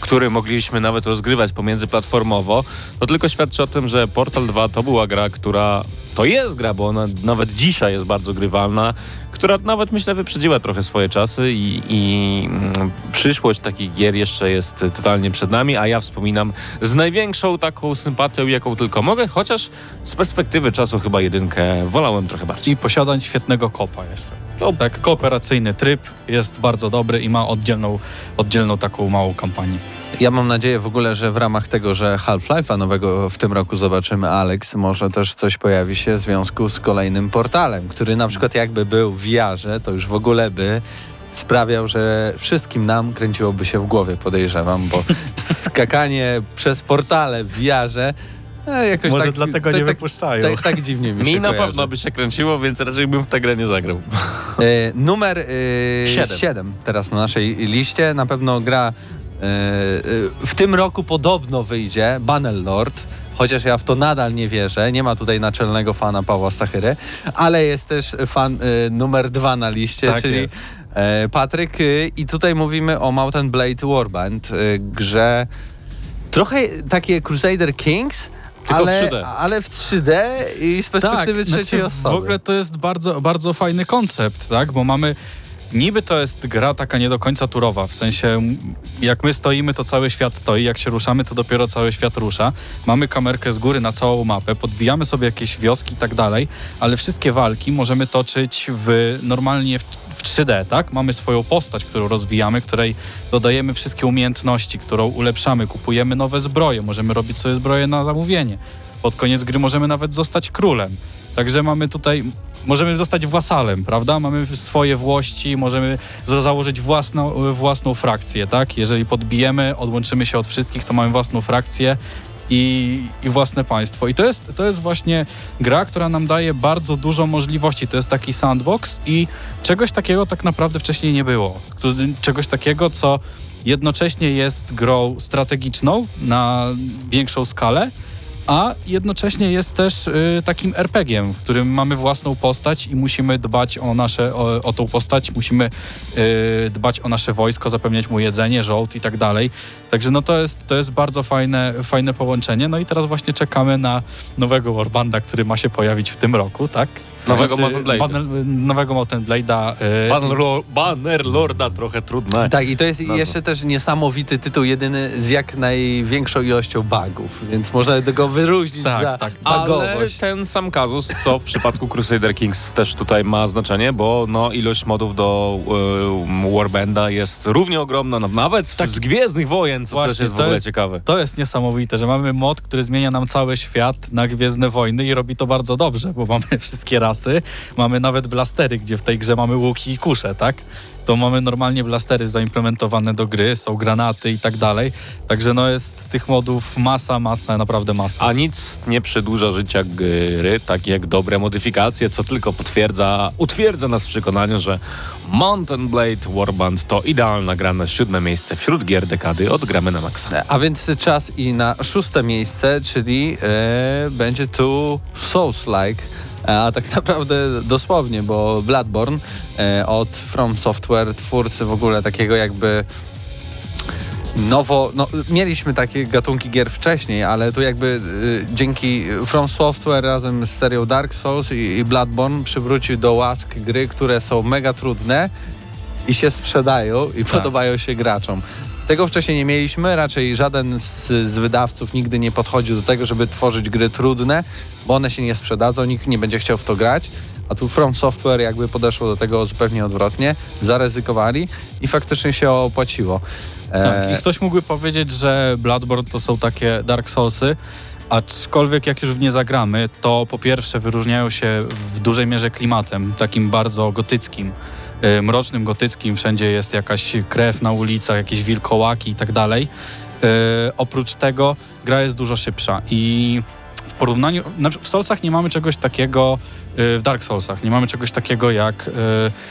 Speaker 2: który mogliśmy nawet rozgrywać pomiędzyplatformowo, to tylko świadczy o tym, że Portal 2 to była gra, która to jest gra, bo ona nawet dzisiaj jest bardzo grywalna, która nawet myślę wyprzedziła trochę swoje czasy i, i mm, przyszłość takich gier jeszcze jest totalnie przed nami, a ja wspominam z największą taką sympatią, jaką tylko mogę, chociaż z perspektywy czasu chyba jedynkę wolałem trochę bardziej.
Speaker 5: I posiadać świetnego kopa jeszcze. Tak, kooperacyjny tryb jest bardzo dobry i ma oddzielną, oddzielną taką małą kampanię.
Speaker 6: Ja mam nadzieję w ogóle, że w ramach tego, że Half-Life'a nowego w tym roku zobaczymy Alex, może też coś pojawi się w związku z kolejnym portalem, który na przykład jakby był w VR-ze, to już w ogóle by sprawiał, że wszystkim nam kręciłoby się w głowie, podejrzewam, bo skakanie przez portale w VR-ze jakoś
Speaker 5: Może
Speaker 6: tak,
Speaker 5: dlatego nie wypuszczają.
Speaker 6: Tak, tak dziwnie mi,
Speaker 2: Mi
Speaker 6: się
Speaker 2: na
Speaker 6: kojarzy.
Speaker 2: pewno by się kręciło, więc raczej bym w tę grę nie zagrał.
Speaker 6: E, numer
Speaker 2: Siedem.
Speaker 6: 7 teraz na naszej liście. Na pewno gra e, e, w tym roku podobno wyjdzie Bannerlord. Chociaż ja w to nadal nie wierzę. Nie ma tutaj naczelnego fana Pawła Stachyry, ale jest też fan e, numer dwa na liście,
Speaker 5: Tak
Speaker 6: czyli
Speaker 5: jest.
Speaker 6: e, Patryk. E, I tutaj mówimy o Mountain Blade Warband, e, grze trochę takie Crusader Kings,
Speaker 2: Tylko w
Speaker 6: ale,
Speaker 2: 3D.
Speaker 6: ale w 3D i z perspektywy trzeciej
Speaker 5: znaczy,
Speaker 6: osoby.
Speaker 5: W ogóle to jest bardzo, bardzo fajny koncept, tak? Bo mamy. Niby to jest gra taka nie do końca turowa, w sensie jak my stoimy, to cały świat stoi, jak się ruszamy, to dopiero cały świat rusza. Mamy kamerkę z góry na całą mapę, podbijamy sobie jakieś wioski i tak dalej, ale wszystkie walki możemy toczyć w normalnie w, w 3D, tak? Mamy swoją postać, którą rozwijamy, której dodajemy wszystkie umiejętności, którą ulepszamy, kupujemy nowe zbroje, możemy robić sobie zbroje na zamówienie. Pod koniec gry możemy nawet zostać królem. Także mamy tutaj, możemy zostać wasalem, prawda? Mamy swoje włości, możemy za- założyć własną, własną frakcję, tak? Jeżeli podbijemy, odłączymy się od wszystkich, to mamy własną frakcję i, i własne państwo. I to jest, to jest właśnie gra, która nam daje bardzo dużo możliwości. To jest taki sandbox i czegoś takiego tak naprawdę wcześniej nie było. Czegoś takiego, co jednocześnie jest grą strategiczną na większą skalę, a jednocześnie jest też y, takim RPG-iem, w którym mamy własną postać i musimy dbać o, nasze, o, o tą postać, musimy y, dbać o nasze wojsko, zapewniać mu jedzenie, żołd i tak dalej. Także no to jest, to jest bardzo fajne, fajne połączenie. No i teraz właśnie czekamy na nowego Warbanda, który ma się pojawić w tym roku, tak?
Speaker 2: Nowego
Speaker 5: Znaczy,
Speaker 2: Mountain Blade'a.
Speaker 5: Banner- Nowego Mountain Blade'a. y,
Speaker 2: Banner, Banner Lorda trochę trudne.
Speaker 6: Tak, i to jest
Speaker 2: Nazwa.
Speaker 6: jeszcze też niesamowity tytuł, jedyny z jak największą ilością bugów, więc można go wyróżnić
Speaker 5: Tak,
Speaker 6: za
Speaker 5: tak.
Speaker 2: Ale
Speaker 6: bugowość.
Speaker 2: ten sam kazus, co w przypadku Crusader Kings też tutaj ma znaczenie, bo no, ilość modów do y, Warbanda jest równie ogromna, no, nawet
Speaker 5: Tak.
Speaker 2: z Gwiezdnych Wojen, co
Speaker 5: Właśnie,
Speaker 2: też jest w
Speaker 5: to
Speaker 2: ogóle
Speaker 5: jest-
Speaker 2: ciekawe.
Speaker 5: To jest niesamowite, że mamy mod, który zmienia nam cały świat na Gwiezdne Wojny i robi to bardzo dobrze, bo mamy wszystkie rasy, mamy nawet blastery, gdzie w tej grze mamy łuki i kusze, tak? To mamy normalnie blastery zaimplementowane do gry, są granaty i tak dalej. Także no jest tych modów masa, masa, naprawdę masa.
Speaker 2: A nic nie przedłuża życia gry, tak jak dobre modyfikacje, co tylko potwierdza, utwierdza nas w przekonaniu, że Mountain Blade Warband to idealna gra na siódme miejsce wśród gier dekady od gramy na maksa.
Speaker 6: A więc czas i na szóste miejsce, czyli e, będzie tu Souls-like. A tak naprawdę dosłownie, bo Bloodborne e, od From Software, twórcy w ogóle takiego jakby nowo, no mieliśmy takie gatunki gier wcześniej, ale tu jakby y, dzięki From Software razem z serią Dark Souls i, i Bloodborne przywrócił do łask gry, które są mega trudne i się sprzedają i podobają się graczom. Tego wcześniej nie mieliśmy, raczej żaden z, z wydawców nigdy nie podchodził do tego, żeby tworzyć gry trudne, bo one się nie sprzedadzą, nikt nie będzie chciał w to grać. A tu From Software jakby podeszło do tego zupełnie odwrotnie, zaryzykowali i faktycznie się opłaciło.
Speaker 5: Tak,
Speaker 6: E,
Speaker 5: I ktoś mógłby powiedzieć, że Bloodborne to są takie Dark Soulsy, aczkolwiek jak już w nie zagramy, to po pierwsze wyróżniają się w dużej mierze klimatem, takim bardzo gotyckim, y, mrocznym gotyckim, wszędzie jest jakaś krew na ulicach, jakieś wilkołaki i tak dalej. Y, Oprócz tego gra jest dużo szybsza i porównaniu, w Soulsach nie mamy czegoś takiego, y, w Dark Soulsach nie mamy czegoś takiego jak, y,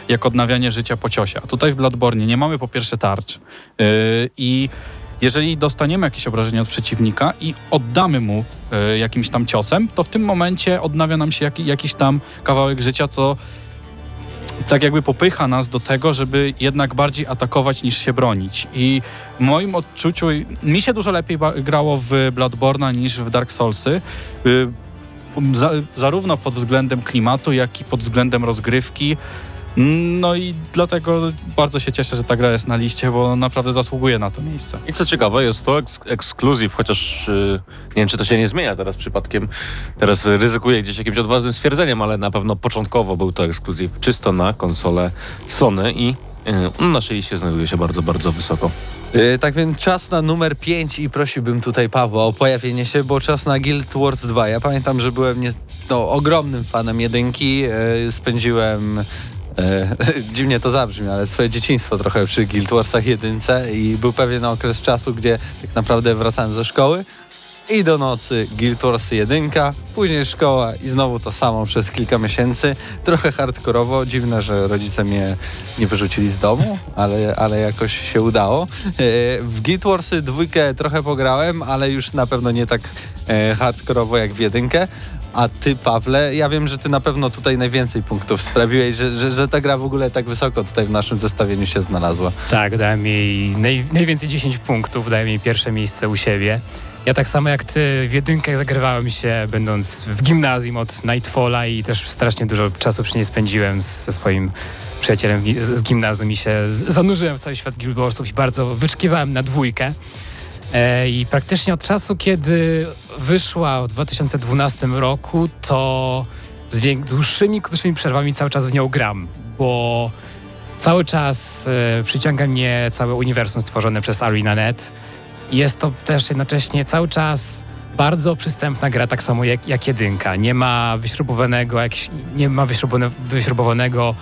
Speaker 5: jak odnawianie życia po ciosie. A tutaj w Bloodborne nie mamy po pierwsze tarcz y, i jeżeli dostaniemy jakieś obrażenie od przeciwnika i oddamy mu jakimś tam ciosem, to w tym momencie odnawia nam się jak, jakiś tam kawałek życia, co tak jakby popycha nas do tego, żeby jednak bardziej atakować niż się bronić. I w moim odczuciu, mi się dużo lepiej grało w Bloodborne'a niż w Dark Soulsy. Y, Za, zarówno pod względem klimatu, jak i pod względem rozgrywki. No i dlatego bardzo się cieszę, że ta gra jest na liście, bo naprawdę zasługuje na to miejsce.
Speaker 2: I co ciekawe, jest to eks ekskluzyw, chociaż yy, nie wiem, czy to się nie zmienia teraz przypadkiem. Teraz ryzykuję gdzieś jakimś odważnym stwierdzeniem, ale na pewno początkowo był to ekskluzyw czysto na konsolę Sony i yy, na naszej liście znajduje się bardzo, bardzo wysoko.
Speaker 6: Yy, tak więc czas na numer 5 i prosiłbym tutaj Pawła o pojawienie się, bo czas na Guild Wars 2. Ja pamiętam, że byłem nie, no, ogromnym fanem jedynki. Yy, spędziłem yy, dziwnie to zabrzmi, ale swoje dzieciństwo trochę przy Guild Warsach jedynce i był pewien okres czasu, gdzie tak naprawdę wracałem ze szkoły i do nocy Guild Wars 1, później szkoła i znowu to samo przez kilka miesięcy. Trochę hardkorowo, dziwne, że rodzice mnie nie wyrzucili z domu, ale, ale jakoś się udało. E, W Guild Warsy dwójkę trochę pograłem, ale już na pewno nie tak e, hardkorowo jak w jedynkę. A ty, Pawle, ja wiem, że ty na pewno tutaj najwięcej punktów sprawiłeś, że, że, że ta gra w ogóle tak wysoko tutaj w naszym zestawieniu się znalazła.
Speaker 3: Tak, dałem jej naj, najwięcej 10 punktów, dałem jej pierwsze miejsce u siebie. Ja tak samo jak ty w jedynkach zagrywałem się, będąc w gimnazjum od Nightfalla i też strasznie dużo czasu przy niej spędziłem ze swoim przyjacielem z z gimnazjum i się zanurzyłem w cały świat Guild Warsów i bardzo wyczekiwałem na dwójkę. E, I praktycznie od czasu, kiedy wyszła w 2012 roku, to z dłuższymi, krótszymi przerwami cały czas w nią gram, bo cały czas e, przyciąga mnie całe uniwersum stworzone przez ArenaNet. Jest to też jednocześnie cały czas bardzo przystępna gra, tak samo jak, jak jedynka. Nie ma wyśrubowanego, jak, nie ma wyśrubowanego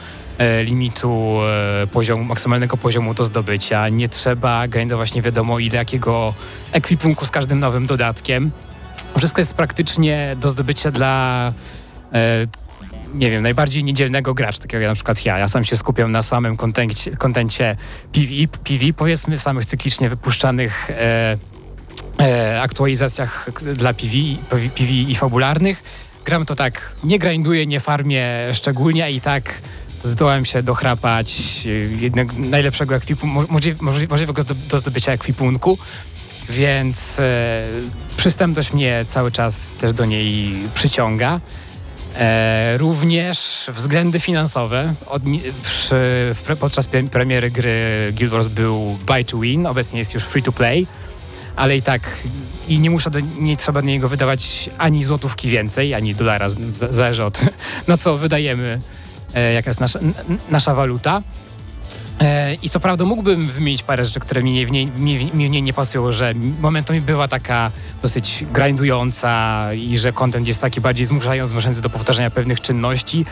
Speaker 3: limitu e, poziomu, maksymalnego poziomu do zdobycia. Nie trzeba grindować nie wiadomo ile jakiego ekwipunku z każdym nowym dodatkiem. Wszystko jest praktycznie do zdobycia dla e, nie wiem, najbardziej niedzielnego gracza, takiego jak na przykład ja. Ja sam się skupiam na samym kontencie, kontencie PvE, PvE, powiedzmy, samych cyklicznie wypuszczanych e, e, aktualizacjach dla PvE, PvE i fabularnych. Gram to tak, nie grinduję, nie farmię szczególnie i tak zdołałem się dochrapać e, jednego najlepszego ekwipunku, możliwego do, do zdobycia ekwipunku. Więc e, przystępność mnie cały czas też do niej przyciąga. E, również względy finansowe. Od, przy, podczas pre- premiery gry Guild Wars był buy to win, obecnie jest już free to play, ale i tak i nie, muszę do, nie trzeba do niego wydawać ani złotówki więcej, ani dolara, z- zależy od na co wydajemy, jaka jest nasza, nasza waluta. E, I co prawda mógłbym wymienić parę rzeczy, które mi, nie, mi, mi niej nie pasują, że momentami była taka dosyć grindująca i że content jest taki bardziej zmuszający, zmuszający do powtarzania pewnych czynności,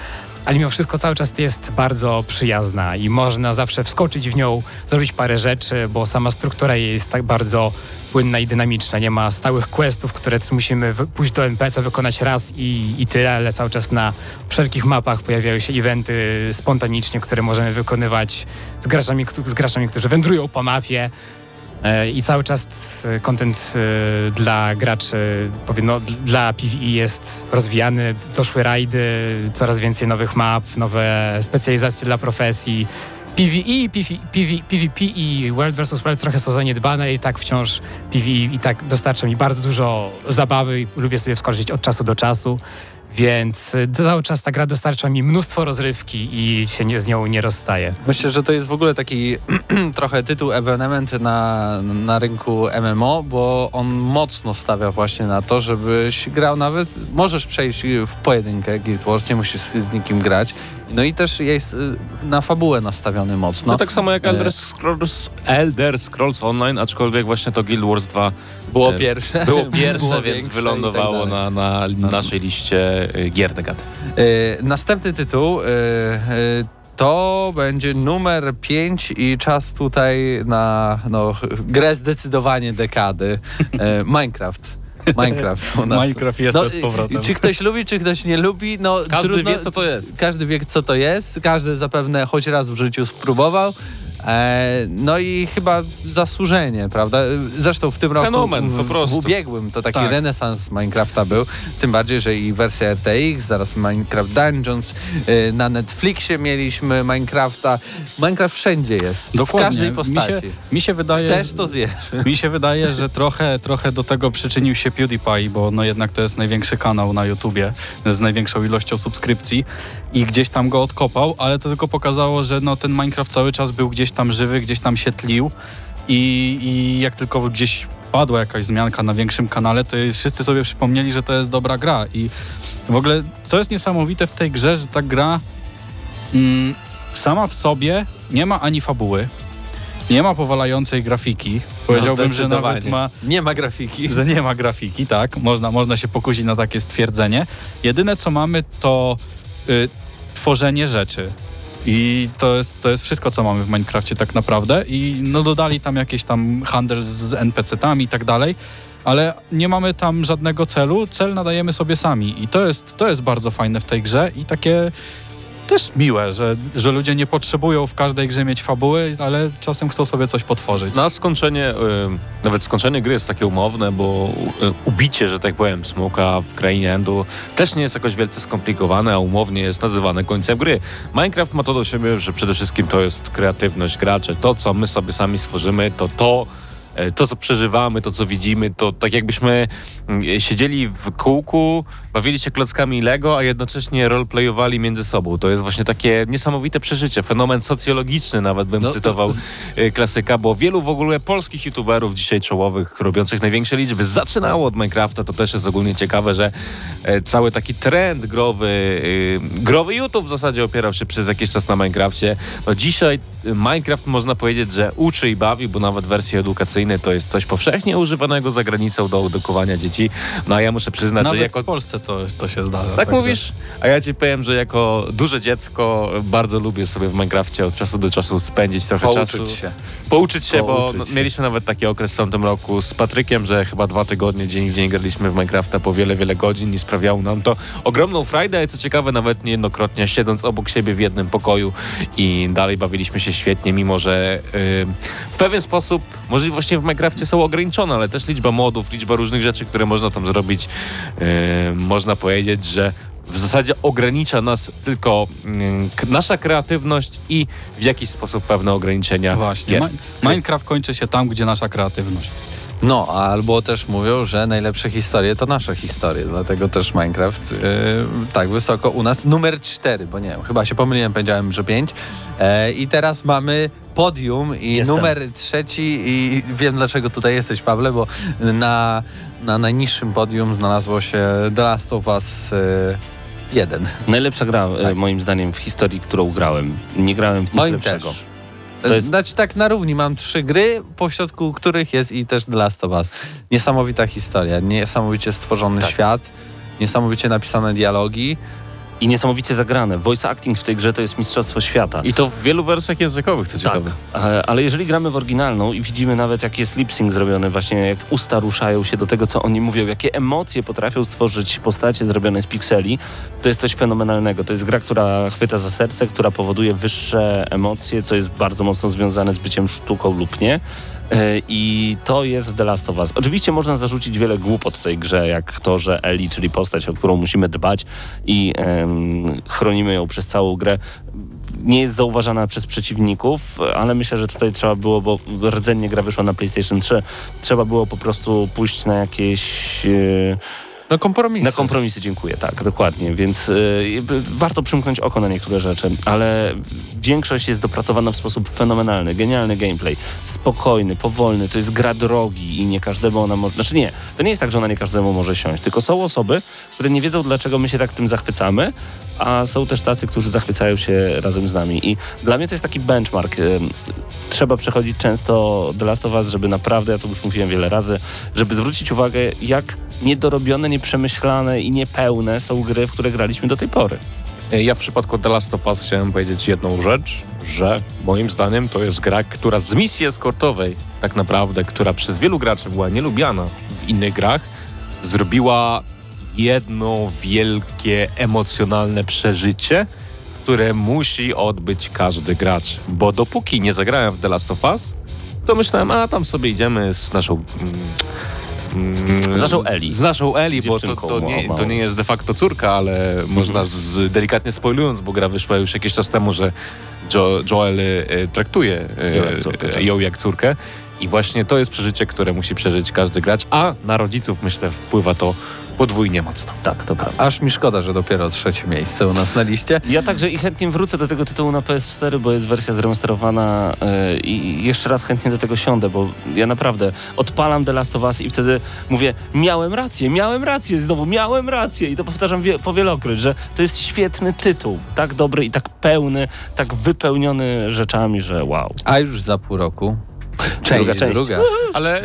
Speaker 3: ale mimo wszystko cały czas jest bardzo przyjazna i można zawsze wskoczyć w nią, zrobić parę rzeczy, bo sama struktura jej jest tak bardzo płynna i dynamiczna. Nie ma stałych questów, które musimy pójść do NPC, wykonać raz i, i tyle, ale cały czas na wszelkich mapach pojawiają się eventy spontanicznie, które możemy wykonywać z graczami, z graczami którzy wędrują po mapie. E, I cały czas e, content e, dla graczy, powiem, no, dla PvE jest rozwijany. Doszły rajdy, coraz więcej nowych map, nowe specjalizacje dla profesji. PvE, PvE, PvE, PvP i World vs. World trochę są zaniedbane i tak wciąż PvE i tak dostarcza mi bardzo dużo zabawy i lubię sobie wskoczyć od czasu do czasu. Więc e, cały czas ta gra dostarcza mi mnóstwo rozrywki i się nie, z nią nie rozstaję.
Speaker 6: Myślę, że to jest w ogóle taki trochę tytuł ewenement na, na rynku MMO, bo on mocno stawia właśnie na to, żebyś grał nawet, możesz przejść w pojedynkę Guild Wars, nie musisz z nikim grać. No i też jest y, na fabułę nastawiony mocno.
Speaker 2: No tak samo jak
Speaker 6: E.
Speaker 2: Elder Scrolls, Elder Scrolls Online, aczkolwiek właśnie to Guild Wars 2
Speaker 6: było
Speaker 2: e,
Speaker 6: pierwsze.
Speaker 2: było pierwsze,
Speaker 6: było
Speaker 2: więc wylądowało
Speaker 6: tak
Speaker 2: na, na naszej liście y, gier Degat.
Speaker 6: Y, następny tytuł y, y, to będzie numer 5 i czas tutaj na no, grę zdecydowanie dekady. Y, Minecraft. Minecraft u nas.
Speaker 5: Minecraft jest z powrotem.
Speaker 6: Czy ktoś lubi, czy ktoś nie lubi, no
Speaker 2: Każdy
Speaker 6: trudno,
Speaker 2: wie, co to jest.
Speaker 6: Każdy wie, co to jest. Każdy zapewne choć raz w życiu spróbował. E, no i chyba zasłużenie, prawda? Zresztą w tym roku,
Speaker 2: Fenomen,
Speaker 6: w,
Speaker 2: po prostu.
Speaker 6: w ubiegłym, to taki
Speaker 5: Tak.
Speaker 6: renesans Minecrafta był. Tym bardziej, że i wersja RTX, zaraz Minecraft Dungeons, e, na Netflixie mieliśmy Minecrafta. Minecraft wszędzie jest,
Speaker 5: Dokładnie.
Speaker 6: w każdej
Speaker 5: Mi
Speaker 6: postaci.
Speaker 5: się, mi się wydaje...
Speaker 6: Chcesz, to zjesz.
Speaker 5: Mi się wydaje, że trochę, trochę do tego przyczynił się PewDiePie, bo no jednak to jest największy kanał na YouTubie z największą ilością subskrypcji i gdzieś tam go odkopał, ale to tylko pokazało, że no ten Minecraft cały czas był gdzieś tam żywy, gdzieś tam się tlił i, i jak tylko gdzieś padła jakaś zmianka na większym kanale, to wszyscy sobie przypomnieli, że to jest dobra gra i w ogóle co jest niesamowite w tej grze, że ta gra mm, sama w sobie nie ma ani fabuły, nie ma powalającej grafiki. Powiedziałbym, że nawet
Speaker 6: No,
Speaker 5: ma,
Speaker 6: Nie ma grafiki.
Speaker 5: że nie ma grafiki, tak. Można, można się pokusić na takie stwierdzenie. Jedyne co mamy to y, tworzenie rzeczy. I to jest, to jest wszystko, co mamy w Minecrafcie tak naprawdę. I no dodali tam jakieś tam handel z NPC-tami i tak dalej, ale nie mamy tam żadnego celu. Cel nadajemy sobie sami. I to jest, to jest bardzo fajne w tej grze i takie też miłe, że, że ludzie nie potrzebują w każdej grze mieć fabuły, ale czasem chcą sobie coś potworzyć.
Speaker 2: Na skończenie, y, nawet skończenie gry jest takie umowne, bo y, ubicie, że tak powiem, smoka w krainie Endu też nie jest jakoś wielce skomplikowane, a umownie jest nazywane końcem gry. Minecraft ma to do siebie, że przede wszystkim to jest kreatywność graczy. To, co my sobie sami stworzymy, to to, e, to, co przeżywamy, to, co widzimy, to tak jakbyśmy siedzieli w kółku, bawili się klockami Lego, a jednocześnie roleplayowali między sobą. To jest właśnie takie niesamowite przeżycie, fenomen socjologiczny nawet bym
Speaker 6: No,
Speaker 2: cytował y, klasyka, bo wielu w ogóle polskich youtuberów dzisiaj czołowych, robiących największe liczby, zaczynało od Minecrafta. To też jest ogólnie ciekawe, że e, cały taki trend growy, y, growy YouTube w zasadzie opierał się przez jakiś czas na Minecrafcie. No dzisiaj Minecraft można powiedzieć, że uczy i bawi, bo nawet wersje edukacyjne to jest coś powszechnie używanego za granicą do edukowania dzieci. No a ja muszę przyznać,
Speaker 5: Nawet
Speaker 2: że jako
Speaker 5: w Polsce to, to się zdarza.
Speaker 2: tak
Speaker 5: także-
Speaker 2: mówisz? A ja ci powiem, że jako duże dziecko bardzo lubię sobie w Minecrafcie od czasu do czasu spędzić trochę
Speaker 6: Pouczyć
Speaker 2: czasu.
Speaker 6: się.
Speaker 2: Pouczyć się, bo
Speaker 6: Pouczyć
Speaker 2: no,
Speaker 6: się.
Speaker 2: mieliśmy nawet taki okres w tamtym roku z Patrykiem, że chyba dwa tygodnie dzień w dzień graliśmy w Minecrafta po wiele, wiele godzin i sprawiało nam to ogromną frajdę, i co ciekawe nawet niejednokrotnie siedząc obok siebie w jednym pokoju i dalej bawiliśmy się świetnie, mimo że yy, w pewien sposób możliwości w Minecrafcie są ograniczone, ale też liczba modów, liczba różnych rzeczy, które można tam zrobić, yy, można powiedzieć, że w zasadzie ogranicza nas tylko mm, nasza kreatywność i w jakiś sposób pewne ograniczenia.
Speaker 5: Właśnie.
Speaker 2: gier.
Speaker 5: Minecraft kończy się tam, gdzie nasza kreatywność.
Speaker 6: No, albo też mówią, że najlepsze historie to nasze historie, dlatego też Minecraft yy, tak wysoko u nas. Numer cztery, bo nie wiem, chyba się pomyliłem, powiedziałem, że pięć. E, I teraz mamy podium i
Speaker 1: Jestem.
Speaker 6: numer trzeci i wiem dlaczego tutaj jesteś, Pawle, bo na, na najniższym podium znalazło się The Last of Us yy, 1.
Speaker 1: Najlepsza gra, e,
Speaker 6: Tak.
Speaker 1: moim zdaniem, w historii, którą grałem. Nie grałem w nic
Speaker 6: Moim
Speaker 1: lepszego.
Speaker 6: też.
Speaker 1: To jest-
Speaker 6: Znaczy tak na równi mam trzy gry, pośrodku których jest i też The Last of Us. Niesamowita historia, niesamowicie stworzony
Speaker 1: Tak.
Speaker 6: świat, niesamowicie napisane dialogi.
Speaker 1: I niesamowicie zagrane. Voice acting w tej grze to jest mistrzostwo świata.
Speaker 2: I to w wielu wersjach językowych,
Speaker 1: Tak,
Speaker 2: ciekawe.
Speaker 1: e, ale jeżeli gramy w oryginalną i widzimy nawet jak jest lip sync zrobiony, właśnie jak usta ruszają się do tego, co oni mówią, jakie emocje potrafią stworzyć postacie zrobione z pikseli, to jest coś fenomenalnego. To jest gra, która chwyta za serce, która powoduje wyższe emocje, co jest bardzo mocno związane z byciem sztuką lub nie. E, I to jest The Last of Us. Oczywiście można zarzucić wiele głupot tej grze, jak to, że Ellie, czyli postać, o którą musimy dbać i em, chronimy ją przez całą grę, nie jest zauważana przez przeciwników, ale myślę, że tutaj trzeba było, bo rdzennie gra wyszła na PlayStation 3, trzeba było po prostu pójść na jakieś... e,
Speaker 6: No kompromis.
Speaker 1: na kompromisy, dziękuję, tak, dokładnie. Więc y, jakby warto przymknąć oko na niektóre rzeczy, ale większość jest dopracowana w sposób fenomenalny, genialny gameplay, spokojny, powolny, to jest gra drogi i nie każdemu ona może... Znaczy nie, to nie jest tak, że ona nie każdemu może siąść, tylko są osoby, które nie wiedzą, dlaczego my się tak tym zachwycamy, a są też tacy, którzy zachwycają się razem z nami. I dla mnie to jest taki benchmark. Trzeba przechodzić często The Last of Us, żeby naprawdę, ja to już mówiłem wiele razy, żeby zwrócić uwagę, jak niedorobione, nieprzemyślane i niepełne są gry, w które graliśmy do tej pory.
Speaker 2: Ja w przypadku The Last of Us chciałem powiedzieć jedną rzecz, że moim zdaniem to jest gra, która z misji eskortowej tak naprawdę, która przez wielu graczy była nielubiana w innych grach, zrobiła jedno wielkie emocjonalne przeżycie, które musi odbyć każdy gracz. Bo dopóki nie zagrałem w The Last of Us, to myślałem, a tam sobie idziemy z naszą... Mm,
Speaker 1: Z naszą Eli.
Speaker 2: Z naszą Eli, bo to, to, nie,
Speaker 1: małą.
Speaker 2: to nie jest de facto córka, ale można z, delikatnie spoilując, bo gra wyszła już jakiś czas temu, że jo, Joel e, traktuje
Speaker 1: jak córkę, tak.
Speaker 2: ją jak córkę. I właśnie to jest przeżycie, które musi przeżyć każdy gracz, a na rodziców myślę wpływa to podwójnie mocno.
Speaker 1: Tak, to prawda.
Speaker 6: Aż mi szkoda, że dopiero trzecie miejsce u nas na liście.
Speaker 1: Ja także i chętnie wrócę do tego tytułu na PS4, bo jest wersja zremasterowana yy, i jeszcze raz chętnie do tego siądę, bo ja naprawdę odpalam The Last of Us i wtedy mówię, miałem rację, miałem rację znowu, miałem rację i to powtarzam wie, powielokroć, że to jest świetny tytuł, tak dobry i tak pełny, tak wypełniony rzeczami, że wow.
Speaker 6: A już za pół roku. Część
Speaker 1: Druga część.
Speaker 6: druga.
Speaker 2: Ale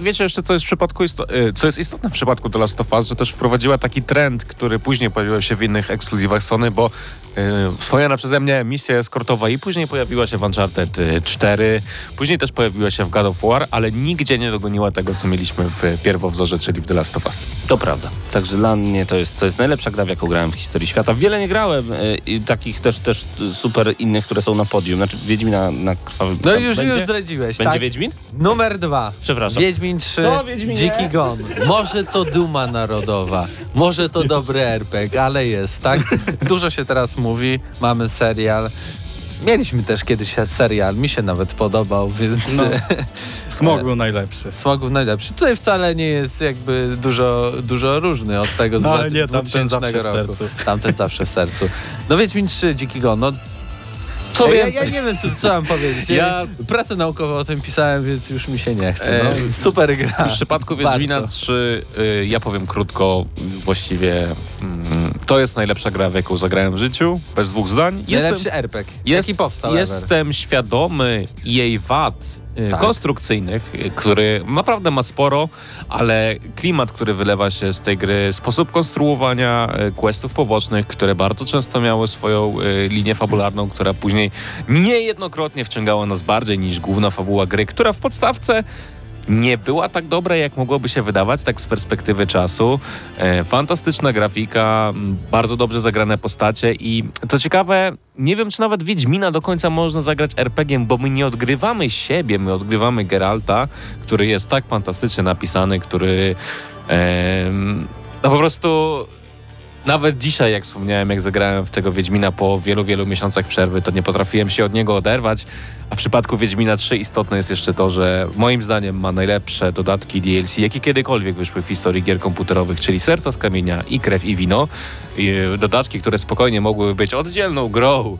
Speaker 2: wiecie jeszcze, co jest w przypadku isto- e, co jest istotne w przypadku The Last of Us, że też wprowadziła taki trend, który później pojawił się w innych ekskluzywach Sony, bo e, wspomniana przeze mnie misja eskortowa i później pojawiła się w Uncharted e, 4, później też pojawiła się w God of War, ale nigdzie nie dogoniła tego, co mieliśmy w pierwowzorze, czyli w The Last of Us.
Speaker 1: To prawda. Także dla mnie to jest, to jest najlepsza gra, w jaką grałem w historii świata. Wiele nie grałem i takich też, też super innych, które są na podium. Znaczy Wiedźmina na krwawym
Speaker 6: No już,
Speaker 1: będzie?
Speaker 6: już zdradziłeś,
Speaker 1: Będzie
Speaker 6: tak?
Speaker 1: Wiedźmin?
Speaker 6: Numer dwa.
Speaker 1: Przepraszam.
Speaker 6: Wiedźmin 3,
Speaker 1: To Wiedźminie.
Speaker 6: Dziki Gon. Może to duma narodowa, może to dobry RPG, ale jest, tak? Dużo się teraz mówi, mamy serial. Mieliśmy też kiedyś serial, mi się nawet podobał, więc
Speaker 5: No. Smog był najlepszy.
Speaker 6: Smog był najlepszy. Tutaj wcale nie jest jakby dużo, dużo różny od tego z
Speaker 5: No, ale nie, tamten
Speaker 6: 2000
Speaker 5: zawsze w
Speaker 6: roku.
Speaker 5: sercu.
Speaker 6: Tamten zawsze w sercu. No Wiedźmin 3, Dziki Gon, no
Speaker 2: Co
Speaker 6: ja, ja nie wiem, co, co mam powiedzieć. Ja... Pracę naukową o tym pisałem, więc już mi się nie chce. No,
Speaker 2: E,
Speaker 6: super gra.
Speaker 2: W przypadku Wiedźmina
Speaker 6: Warto.
Speaker 2: 3, y, ja powiem krótko, właściwie mm, to jest najlepsza gra, w jaką zagrałem w życiu, bez dwóch zdań.
Speaker 6: Najlepszy RPG,
Speaker 2: jest,
Speaker 6: jaki powstał ever.
Speaker 2: Jestem świadomy jej wad
Speaker 6: Tak.
Speaker 2: konstrukcyjnych, y, który naprawdę ma sporo, ale klimat, który wylewa się z tej gry, sposób konstruowania y, questów pobocznych, które bardzo często miały swoją y, linię fabularną, która później niejednokrotnie wciągała nas bardziej niż główna fabuła gry, która w podstawce nie była tak dobra, jak mogłoby się wydawać, tak z perspektywy czasu. E, fantastyczna grafika, bardzo dobrze zagrane postacie i co ciekawe, nie wiem, czy nawet Wiedźmina do końca można zagrać RPG-iem, bo my nie odgrywamy siebie, my odgrywamy Geralta, który jest tak fantastycznie napisany, który em, no po prostu nawet dzisiaj, jak wspomniałem, jak zagrałem w tego Wiedźmina po wielu, wielu miesiącach przerwy, to nie potrafiłem się od niego oderwać. A w przypadku Wiedźmina 3 istotne jest jeszcze to, że moim zdaniem ma najlepsze dodatki DLC, jakie kiedykolwiek wyszły w historii gier komputerowych, czyli Serca z Kamienia i Krew i Wino. E, dodatki, które spokojnie mogłyby być oddzielną grą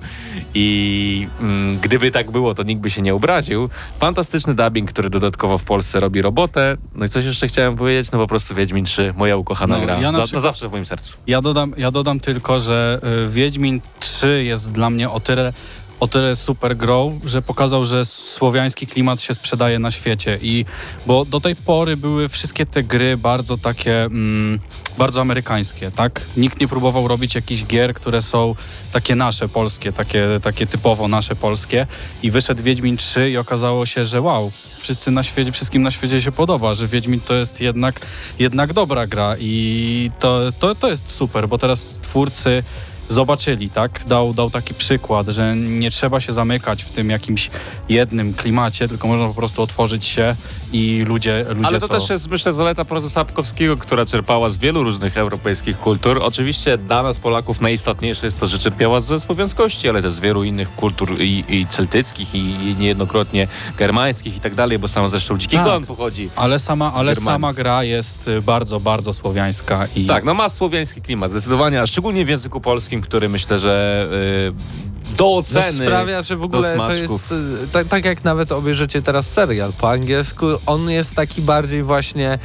Speaker 2: i mm, gdyby tak było, to nikt by się nie obraził. Fantastyczny dubbing, który dodatkowo w Polsce robi robotę. No i coś jeszcze chciałem powiedzieć, no po prostu Wiedźmin 3, moja ukochana
Speaker 5: No,
Speaker 2: gra.
Speaker 5: ja na
Speaker 2: Za,
Speaker 5: przykład-
Speaker 2: no zawsze w moim sercu.
Speaker 5: Ja dodam, ja dodam tylko, że y, Wiedźmin 3 jest dla mnie o tyle, o tyle super grą, że pokazał, że słowiański klimat się sprzedaje na świecie. I bo do tej pory były wszystkie te gry bardzo takie, mm, bardzo amerykańskie, tak? Nikt nie próbował robić jakichś gier, które są takie nasze, polskie, takie, takie typowo nasze, polskie. I wyszedł Wiedźmin 3 i okazało się, że wow, wszyscy na świecie, wszystkim na świecie się podoba, że Wiedźmin to jest jednak, jednak dobra gra i to, to, to jest super, bo teraz twórcy zobaczyli, tak? Dał, dał taki przykład, że nie trzeba się zamykać w tym jakimś jednym klimacie, tylko można po prostu otworzyć się i ludzie, ludzie
Speaker 2: Ale to, też jest, myślę, zaleta profesora Sapkowskiego, która czerpała z wielu różnych europejskich kultur. Oczywiście dla nas, Polaków, najistotniejsze jest to, że czerpiała ze słowiańskości, ale też z wielu innych kultur i, i celtyckich, i, i niejednokrotnie germańskich i tak dalej, bo sam zresztą Dziki
Speaker 5: Tak.
Speaker 2: Gon pochodzi.
Speaker 5: Ale sama, ale sama gra jest bardzo, bardzo słowiańska i
Speaker 2: Tak, no ma słowiański klimat, zdecydowanie, a szczególnie w języku polskim, który myślę, że y, do
Speaker 6: No
Speaker 2: oceny...
Speaker 6: sprawia, że w ogóle to jest, tak, tak jak nawet obejrzycie teraz serial po angielsku, on jest taki bardziej właśnie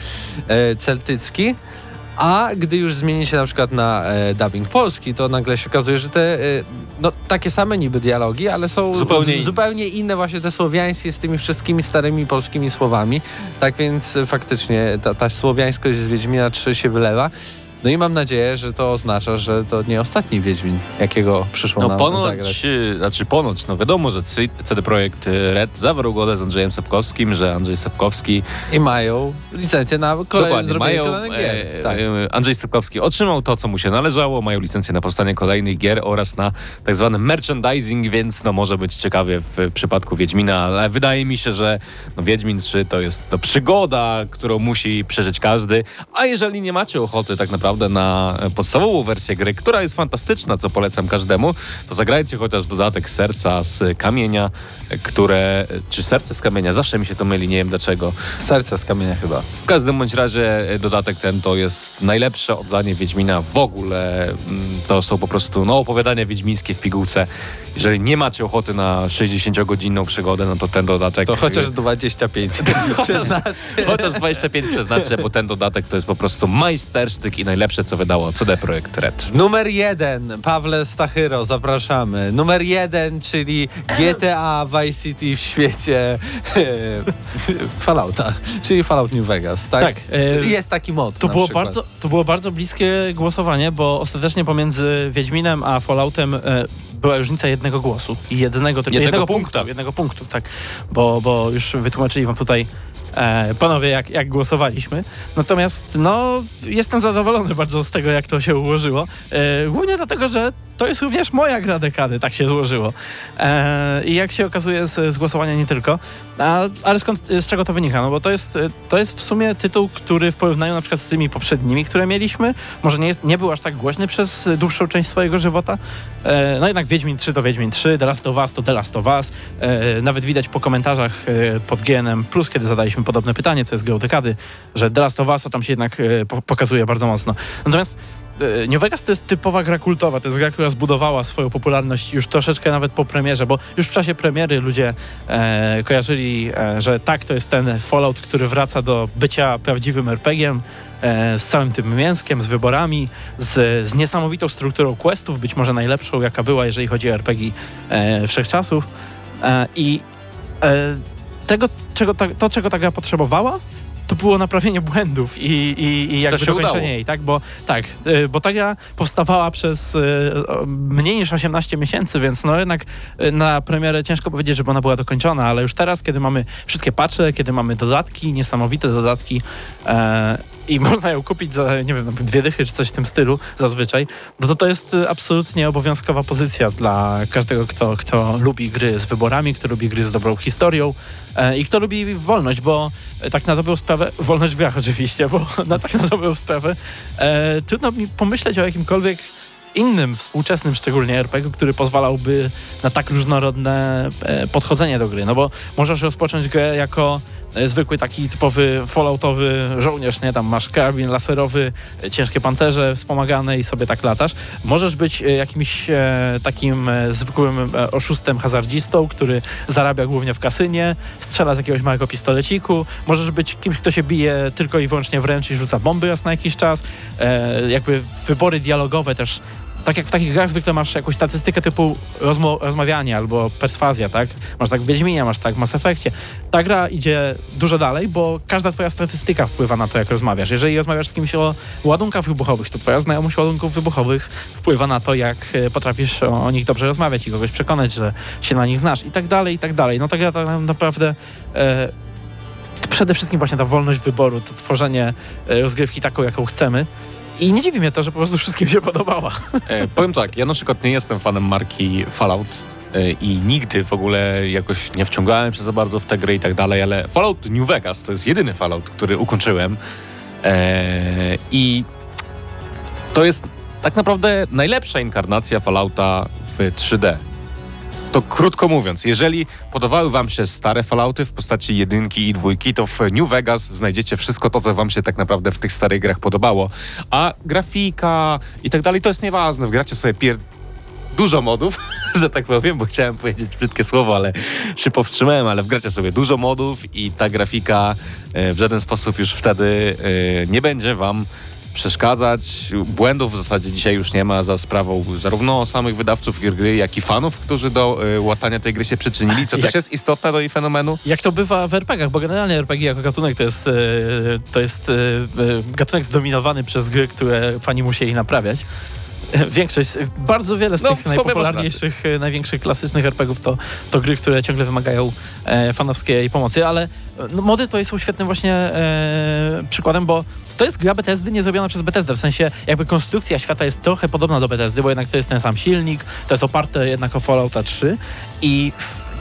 Speaker 6: e, celtycki, a gdy już zmieni się na przykład na e, dubbing polski, to nagle się okazuje, że te e, no, takie same niby dialogi, ale są
Speaker 2: Zupełnie
Speaker 6: zupełnie inne właśnie te słowiańskie z tymi wszystkimi starymi polskimi słowami. Tak więc faktycznie ta, ta słowiańskość z Wiedźmina 3 się wylewa. No i mam nadzieję, że to oznacza, że to nie ostatni Wiedźmin, jakiego przyszło
Speaker 2: No
Speaker 6: nam
Speaker 2: ponoć,
Speaker 6: zagrać.
Speaker 2: znaczy ponoć, no wiadomo, że CD Projekt Red zawarł ugodę z Andrzejem Sapkowskim, że Andrzej Sapkowski
Speaker 6: I mają licencję na kolejne zrobienie kolejnych gier.
Speaker 2: e,
Speaker 6: tak.
Speaker 2: e, Andrzej Sapkowski otrzymał to, co mu się należało, mają licencję na powstanie kolejnych gier oraz na tak zwany merchandising, więc no może być ciekawie w przypadku Wiedźmina, ale wydaje mi się, że no, Wiedźmin 3 to jest to przygoda, którą musi przeżyć każdy, a jeżeli nie macie ochoty tak naprawdę na e, podstawową wersję gry, która jest fantastyczna, co polecam każdemu, to zagrajcie chociaż dodatek serca z kamienia, e, które, czy serce z kamienia, zawsze mi się to myli, nie wiem dlaczego.
Speaker 6: Serce z kamienia chyba.
Speaker 2: W każdym bądź razie e, dodatek ten to jest najlepsze oddanie Wiedźmina w ogóle. Mm, To są po prostu no, opowiadania wiedźmińskie w pigułce. Jeżeli nie macie ochoty na 60-godzinną przygodę, no to ten dodatek...
Speaker 6: To chociaż 25.
Speaker 2: chociaż, chociaż 25 przeznaczcie, bo ten dodatek to jest po prostu majstersztyk i najlepsze, co wydało CD Projekt Red.
Speaker 6: Numer jeden, Pawle Stachyro, zapraszamy. Numer jeden, czyli GTA Vice City w świecie Fallouta, czyli Fallout New Vegas, tak?
Speaker 8: Tak, e,
Speaker 6: Jest taki mod
Speaker 8: To było,
Speaker 6: przykład.
Speaker 8: bardzo, to było bardzo bliskie głosowanie, bo ostatecznie pomiędzy Wiedźminem a Falloutem e, była różnica jednego głosu i jednego, tylko
Speaker 2: Jednego
Speaker 8: jednego
Speaker 2: punkta.
Speaker 8: punktu. Jednego punktu, tak. Bo, bo już wytłumaczyli wam tutaj e, panowie, jak, jak głosowaliśmy. Natomiast no, jestem zadowolony bardzo z tego, jak to się ułożyło. E, głównie dlatego, że to jest również moja gra dekady, tak się złożyło. E, I jak się okazuje z, z głosowania nie tylko. A, ale skąd, z czego to wynika? No bo to jest, to jest w sumie tytuł, który w porównaniu na przykład z tymi poprzednimi, które mieliśmy, może nie, jest, nie był aż tak głośny przez dłuższą część swojego żywota. E, no jednak Wiedźmin 3 to Wiedźmin 3, The Last of Us to The Last of Us. E, nawet widać po komentarzach pod GNM+, plus kiedy zadaliśmy podobne pytanie, co jest grą dekady, że The Last of Us to tam się jednak po, pokazuje bardzo mocno. Natomiast New Vegas to jest typowa gra kultowa, to jest gra, która zbudowała swoją popularność już troszeczkę nawet po premierze, bo już w czasie premiery ludzie e, kojarzyli, e, że tak, to jest ten Fallout, który wraca do bycia prawdziwym RPG-iem, e, z całym tym mięskiem, z wyborami, z, z niesamowitą strukturą questów, być może najlepszą, jaka była, jeżeli chodzi o RPG e, wszechczasów. E, I e, tego, czego ta, to, czego ta gra potrzebowała, to było naprawienie błędów i, i, i jakby dokończenie jej, tak? Bo tak, y, bo ta gra powstawała przez y, mniej niż 18 miesięcy, więc no jednak y, na premierę ciężko powiedzieć, żeby ona była dokończona, ale już teraz, kiedy mamy wszystkie patche, kiedy mamy dodatki, niesamowite dodatki e, i można ją kupić za, nie wiem, dwie dychy czy coś w tym stylu zazwyczaj, no to to jest y, absolutnie obowiązkowa pozycja dla każdego, kto, kto lubi gry z wyborami, kto lubi gry z dobrą historią e, i kto lubi wolność, bo e, tak na dobrą sprawę, wolność w grach oczywiście, bo na tak na dobrą sprawę e, trudno mi pomyśleć o jakimkolwiek innym, współczesnym szczególnie RPG, który pozwalałby na tak różnorodne e, podchodzenie do gry. No bo możesz rozpocząć grę jako zwykły taki typowy falloutowy żołnierz, nie? Tam masz karabin laserowy, e, ciężkie pancerze wspomagane i sobie tak latasz. Możesz być e, jakimś e, takim e, zwykłym e, oszustem hazardzistą, który zarabia głównie w kasynie, strzela z jakiegoś małego pistoleciku. Możesz być kimś, kto się bije tylko i wyłącznie wręcz i rzuca bomby raz na jakiś czas. E, jakby wybory dialogowe też tak jak w takich grach zwykle masz jakąś statystykę typu rozmo- rozmawianie albo perswazja, tak? Masz tak w Wiedźminie, masz tak w Mass Effectie. Ta gra idzie dużo dalej, bo każda twoja statystyka wpływa na to, jak rozmawiasz. Jeżeli rozmawiasz z kimś o ładunkach wybuchowych, to twoja znajomość ładunków wybuchowych wpływa na to, jak e, potrafisz o, nich dobrze rozmawiać i kogoś przekonać, że się na nich znasz i tak dalej, i tak dalej. No ta gra tak naprawdę... E, przede wszystkim właśnie ta wolność wyboru, to tworzenie e, rozgrywki taką, jaką chcemy. I nie dziwi mnie to, że po prostu wszystkim się podobała.
Speaker 2: E, powiem tak, ja na przykład nie jestem fanem marki Fallout e, i nigdy w ogóle jakoś nie wciągałem się za bardzo w tę grę i tak dalej, ale Fallout New Vegas to jest jedyny Fallout, który ukończyłem e, i to jest tak naprawdę najlepsza inkarnacja Fallouta w 3D. To krótko mówiąc, jeżeli podobały wam się stare Fallouty w postaci jedynki i dwójki, to w New Vegas znajdziecie wszystko to, co wam się tak naprawdę w tych starych grach podobało. A grafika i tak dalej to jest nieważne. Wgracie sobie pier... dużo modów, że tak powiem, bo chciałem powiedzieć brzydkie słowo, ale się powstrzymałem, ale wgracie sobie dużo modów i ta grafika e, w żaden sposób już wtedy e, nie będzie wam przeszkadzać. Błędów w zasadzie dzisiaj już nie ma za sprawą zarówno samych wydawców gry, jak i fanów, którzy do y, łatania tej gry się przyczynili, co
Speaker 8: Jak-
Speaker 2: też jest istotne do jej fenomenu.
Speaker 8: Jak to bywa w RPG-ach, bo generalnie RPG jako gatunek to jest, e, to jest e, gatunek zdominowany przez gry, które fani musieli naprawiać. Większość, bardzo wiele z
Speaker 2: No,
Speaker 8: tych najpopularniejszych, największych klasycznych RPGów to, to gry, które ciągle wymagają e, fanowskiej pomocy, ale no, mody to są świetnym właśnie e, przykładem, bo to jest gra Bethesdy nie zrobiona przez Bethesdę, w sensie jakby konstrukcja świata jest trochę podobna do Bethesdy, bo jednak to jest ten sam silnik, to jest oparte jednak o Fallouta 3 i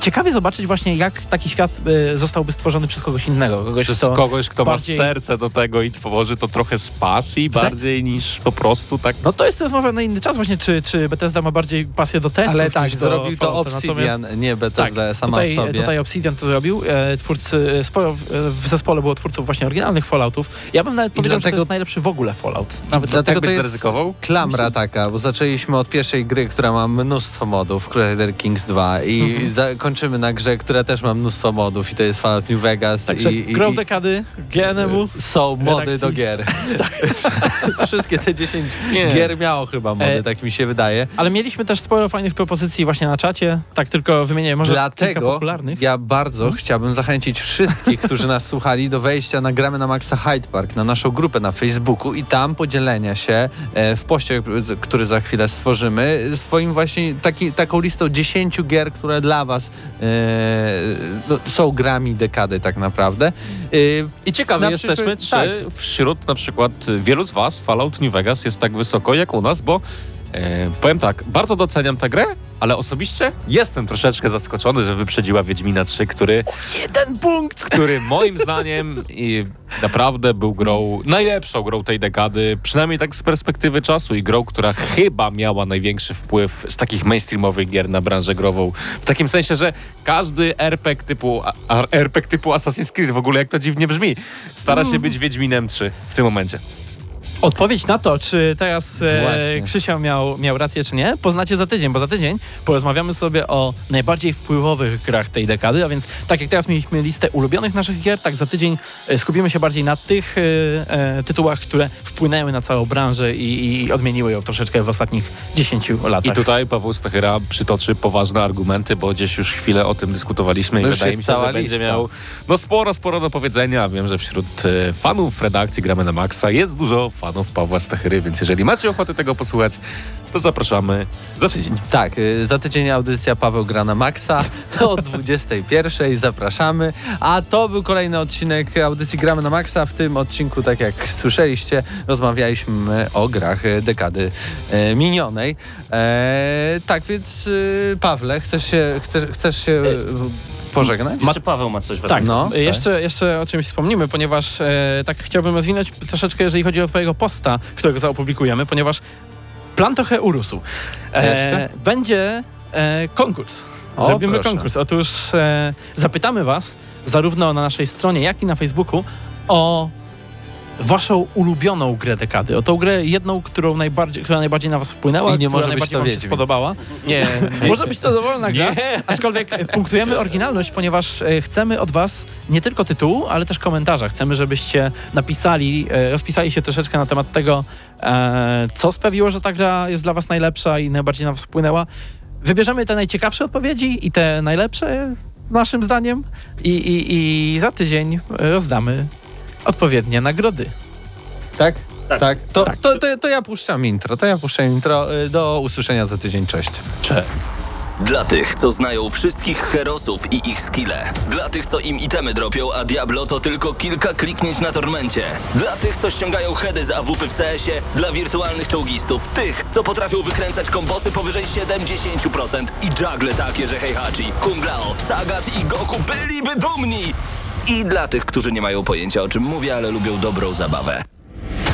Speaker 8: ciekawie zobaczyć właśnie jak taki świat e, zostałby stworzony przez kogoś innego, kogoś,
Speaker 2: Przez
Speaker 8: kto
Speaker 2: kogoś, kto
Speaker 8: bardziej-
Speaker 2: ma serce do tego i tworzy to trochę z pasji
Speaker 8: Tak.
Speaker 2: bardziej niż po prostu tak.
Speaker 8: No to jest rozmowa na inny czas właśnie, czy, czy Bethesda ma bardziej pasję do testów
Speaker 6: Ale tak,
Speaker 8: niż do
Speaker 6: zrobił to. Obsidian,
Speaker 8: Natomiast-
Speaker 6: nie Bethesda
Speaker 8: tak,
Speaker 6: sama
Speaker 8: tutaj,
Speaker 6: w sobie.
Speaker 8: tutaj Obsidian to zrobił. E, twórcy, e, sporo w, w zespole było twórców właśnie oryginalnych Falloutów. Ja bym nawet powiedział, że
Speaker 6: dlatego-
Speaker 8: to jest najlepszy w ogóle Fallout. Nawet
Speaker 6: Dlatego
Speaker 2: tak byś
Speaker 6: to jest
Speaker 2: zaryzykował?
Speaker 6: klamra taka, bo zaczęliśmy od pierwszej gry, która ma mnóstwo modów, Crusader Kings 2 i
Speaker 8: Mhm.
Speaker 6: Zakończymy na grze, która też ma mnóstwo modów i to jest Fallout New Vegas
Speaker 8: Także
Speaker 6: i, i,
Speaker 8: grą
Speaker 6: i
Speaker 8: dekady, GNM-u.
Speaker 6: są mody
Speaker 8: redakcji.
Speaker 6: do gier. Wszystkie te 10
Speaker 2: Nie.
Speaker 6: gier miało chyba mody,
Speaker 8: E,
Speaker 6: tak mi się wydaje.
Speaker 8: Ale mieliśmy też sporo fajnych propozycji właśnie na czacie. Tak tylko wymienię może kilka
Speaker 6: Dlatego
Speaker 8: popularnych.
Speaker 6: ja bardzo
Speaker 8: Mhm.
Speaker 6: chciałbym zachęcić wszystkich, którzy nas słuchali, do wejścia na Gramy na Maxa Hyde Park, na naszą grupę na Facebooku i tam podzielenia się e, w poście, który za chwilę stworzymy, swoim właśnie taki, taką listą 10 gier, które dla was no, są grami dekady tak naprawdę. E,
Speaker 2: I ciekawi
Speaker 6: Na
Speaker 2: jesteśmy,
Speaker 6: przyszły-
Speaker 2: czy
Speaker 6: tak.
Speaker 2: wśród na przykład wielu z was Fallout New Vegas jest tak wysoko jak u nas, bo e, powiem tak, bardzo doceniam tę grę, ale osobiście jestem troszeczkę zaskoczony, że wyprzedziła Wiedźmina 3, który
Speaker 8: Jeden punkt!
Speaker 2: który moim zdaniem i naprawdę był grą, najlepszą grą tej dekady, przynajmniej tak z perspektywy czasu i grą, która chyba miała największy wpływ z takich mainstreamowych gier na branżę grową. W takim sensie, że każdy RPG typu, a- RPG typu Assassin's Creed, w ogóle jak to dziwnie brzmi, stara się być Wiedźminem 3 w tym momencie.
Speaker 8: Odpowiedź na to, czy teraz e. Krzysia miał, miał rację, czy nie, poznacie za tydzień, bo za tydzień porozmawiamy sobie o najbardziej wpływowych grach tej dekady, a więc tak jak teraz mieliśmy listę ulubionych naszych gier, tak za tydzień e, skupimy się bardziej na tych e, e, tytułach, które wpłynęły na całą branżę i, i odmieniły ją troszeczkę w ostatnich 10 latach.
Speaker 2: I tutaj Paweł Stachyra przytoczy poważne argumenty, bo gdzieś już chwilę o tym dyskutowaliśmy
Speaker 6: No
Speaker 2: i wydaje mi się, że będzie miał no sporo, sporo do powiedzenia. Wiem, że wśród e, fanów redakcji Gramy na Maxa jest dużo fanów Pawła Stachyry, więc jeżeli macie ochotę tego posłuchać, to zapraszamy za tydzień.
Speaker 6: Tak, y, za tydzień audycja Paweł gra na Maxa o 21. Zapraszamy. A to był kolejny odcinek audycji Gramy na Maxa. W tym odcinku, tak jak słyszeliście, rozmawialiśmy o grach dekady y, minionej. E, tak więc, y, Pawle, chcesz się, chcesz, chcesz się pożegnać?
Speaker 9: Jeszcze Paweł ma coś
Speaker 8: Tak,
Speaker 9: ważnego.
Speaker 6: No,
Speaker 8: no, jeszcze, jeszcze o czymś wspomnimy, ponieważ e, tak chciałbym rozwinąć troszeczkę, jeżeli chodzi o twojego posta, którego zaopublikujemy, ponieważ plan trochę urósł.
Speaker 6: Jeszcze?
Speaker 8: Będzie e, konkurs.
Speaker 6: O,
Speaker 8: Zrobimy
Speaker 6: proszę.
Speaker 8: konkurs. Otóż e, zapytamy was, zarówno na naszej stronie, jak i na Facebooku, o waszą ulubioną grę dekady. O tą grę jedną, którą najbardziej, która najbardziej na was wpłynęła,
Speaker 6: I nie może być
Speaker 8: najbardziej
Speaker 6: to
Speaker 8: wam się
Speaker 6: Wiedźmin.
Speaker 8: spodobała.
Speaker 2: Nie,
Speaker 8: Może być to dowolna gra, aczkolwiek e, punktujemy oryginalność, ponieważ e, chcemy od was nie tylko tytułu, ale też komentarza. Chcemy, żebyście napisali, e, rozpisali się troszeczkę na temat tego, co sprawiło, że ta gra jest dla was najlepsza i najbardziej na was wpłynęła. Wybierzemy te najciekawsze odpowiedzi i te najlepsze, naszym zdaniem, i, i, i za tydzień rozdamy odpowiednie nagrody.
Speaker 6: Tak? Tak. To, To, to, to ja puszczam intro. To ja puszczam intro. Y, Do usłyszenia za tydzień. Cześć.
Speaker 9: Dla tych, co znają wszystkich herosów i ich skille. Dla tych, co im itemy dropią, a Diablo to tylko kilka kliknięć na tormencie. Dla tych, co ściągają heady z AWP w CS-ie. Dla wirtualnych czołgistów. Tych, co potrafią wykręcać kombosy powyżej 70% i juggle takie, że Heihachi, Kung Lao, Sagat i Goku byliby dumni. I dla tych, którzy nie mają pojęcia o czym mówię, ale lubią dobrą zabawę.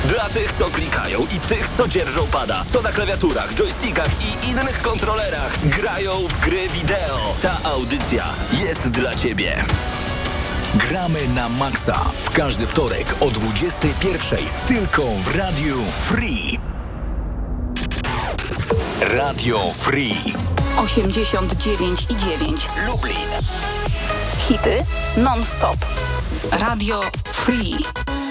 Speaker 9: Dla tych, co klikają i tych, co dzierżą pada, co na klawiaturach, joystickach i innych kontrolerach grają w gry wideo. Ta audycja jest dla ciebie.
Speaker 4: Gramy na Maxa w każdy wtorek o 21.00 tylko w Radiu Free. Radio Free
Speaker 10: 89,9
Speaker 4: Lublin.
Speaker 10: Hity non-stop. Radio Free.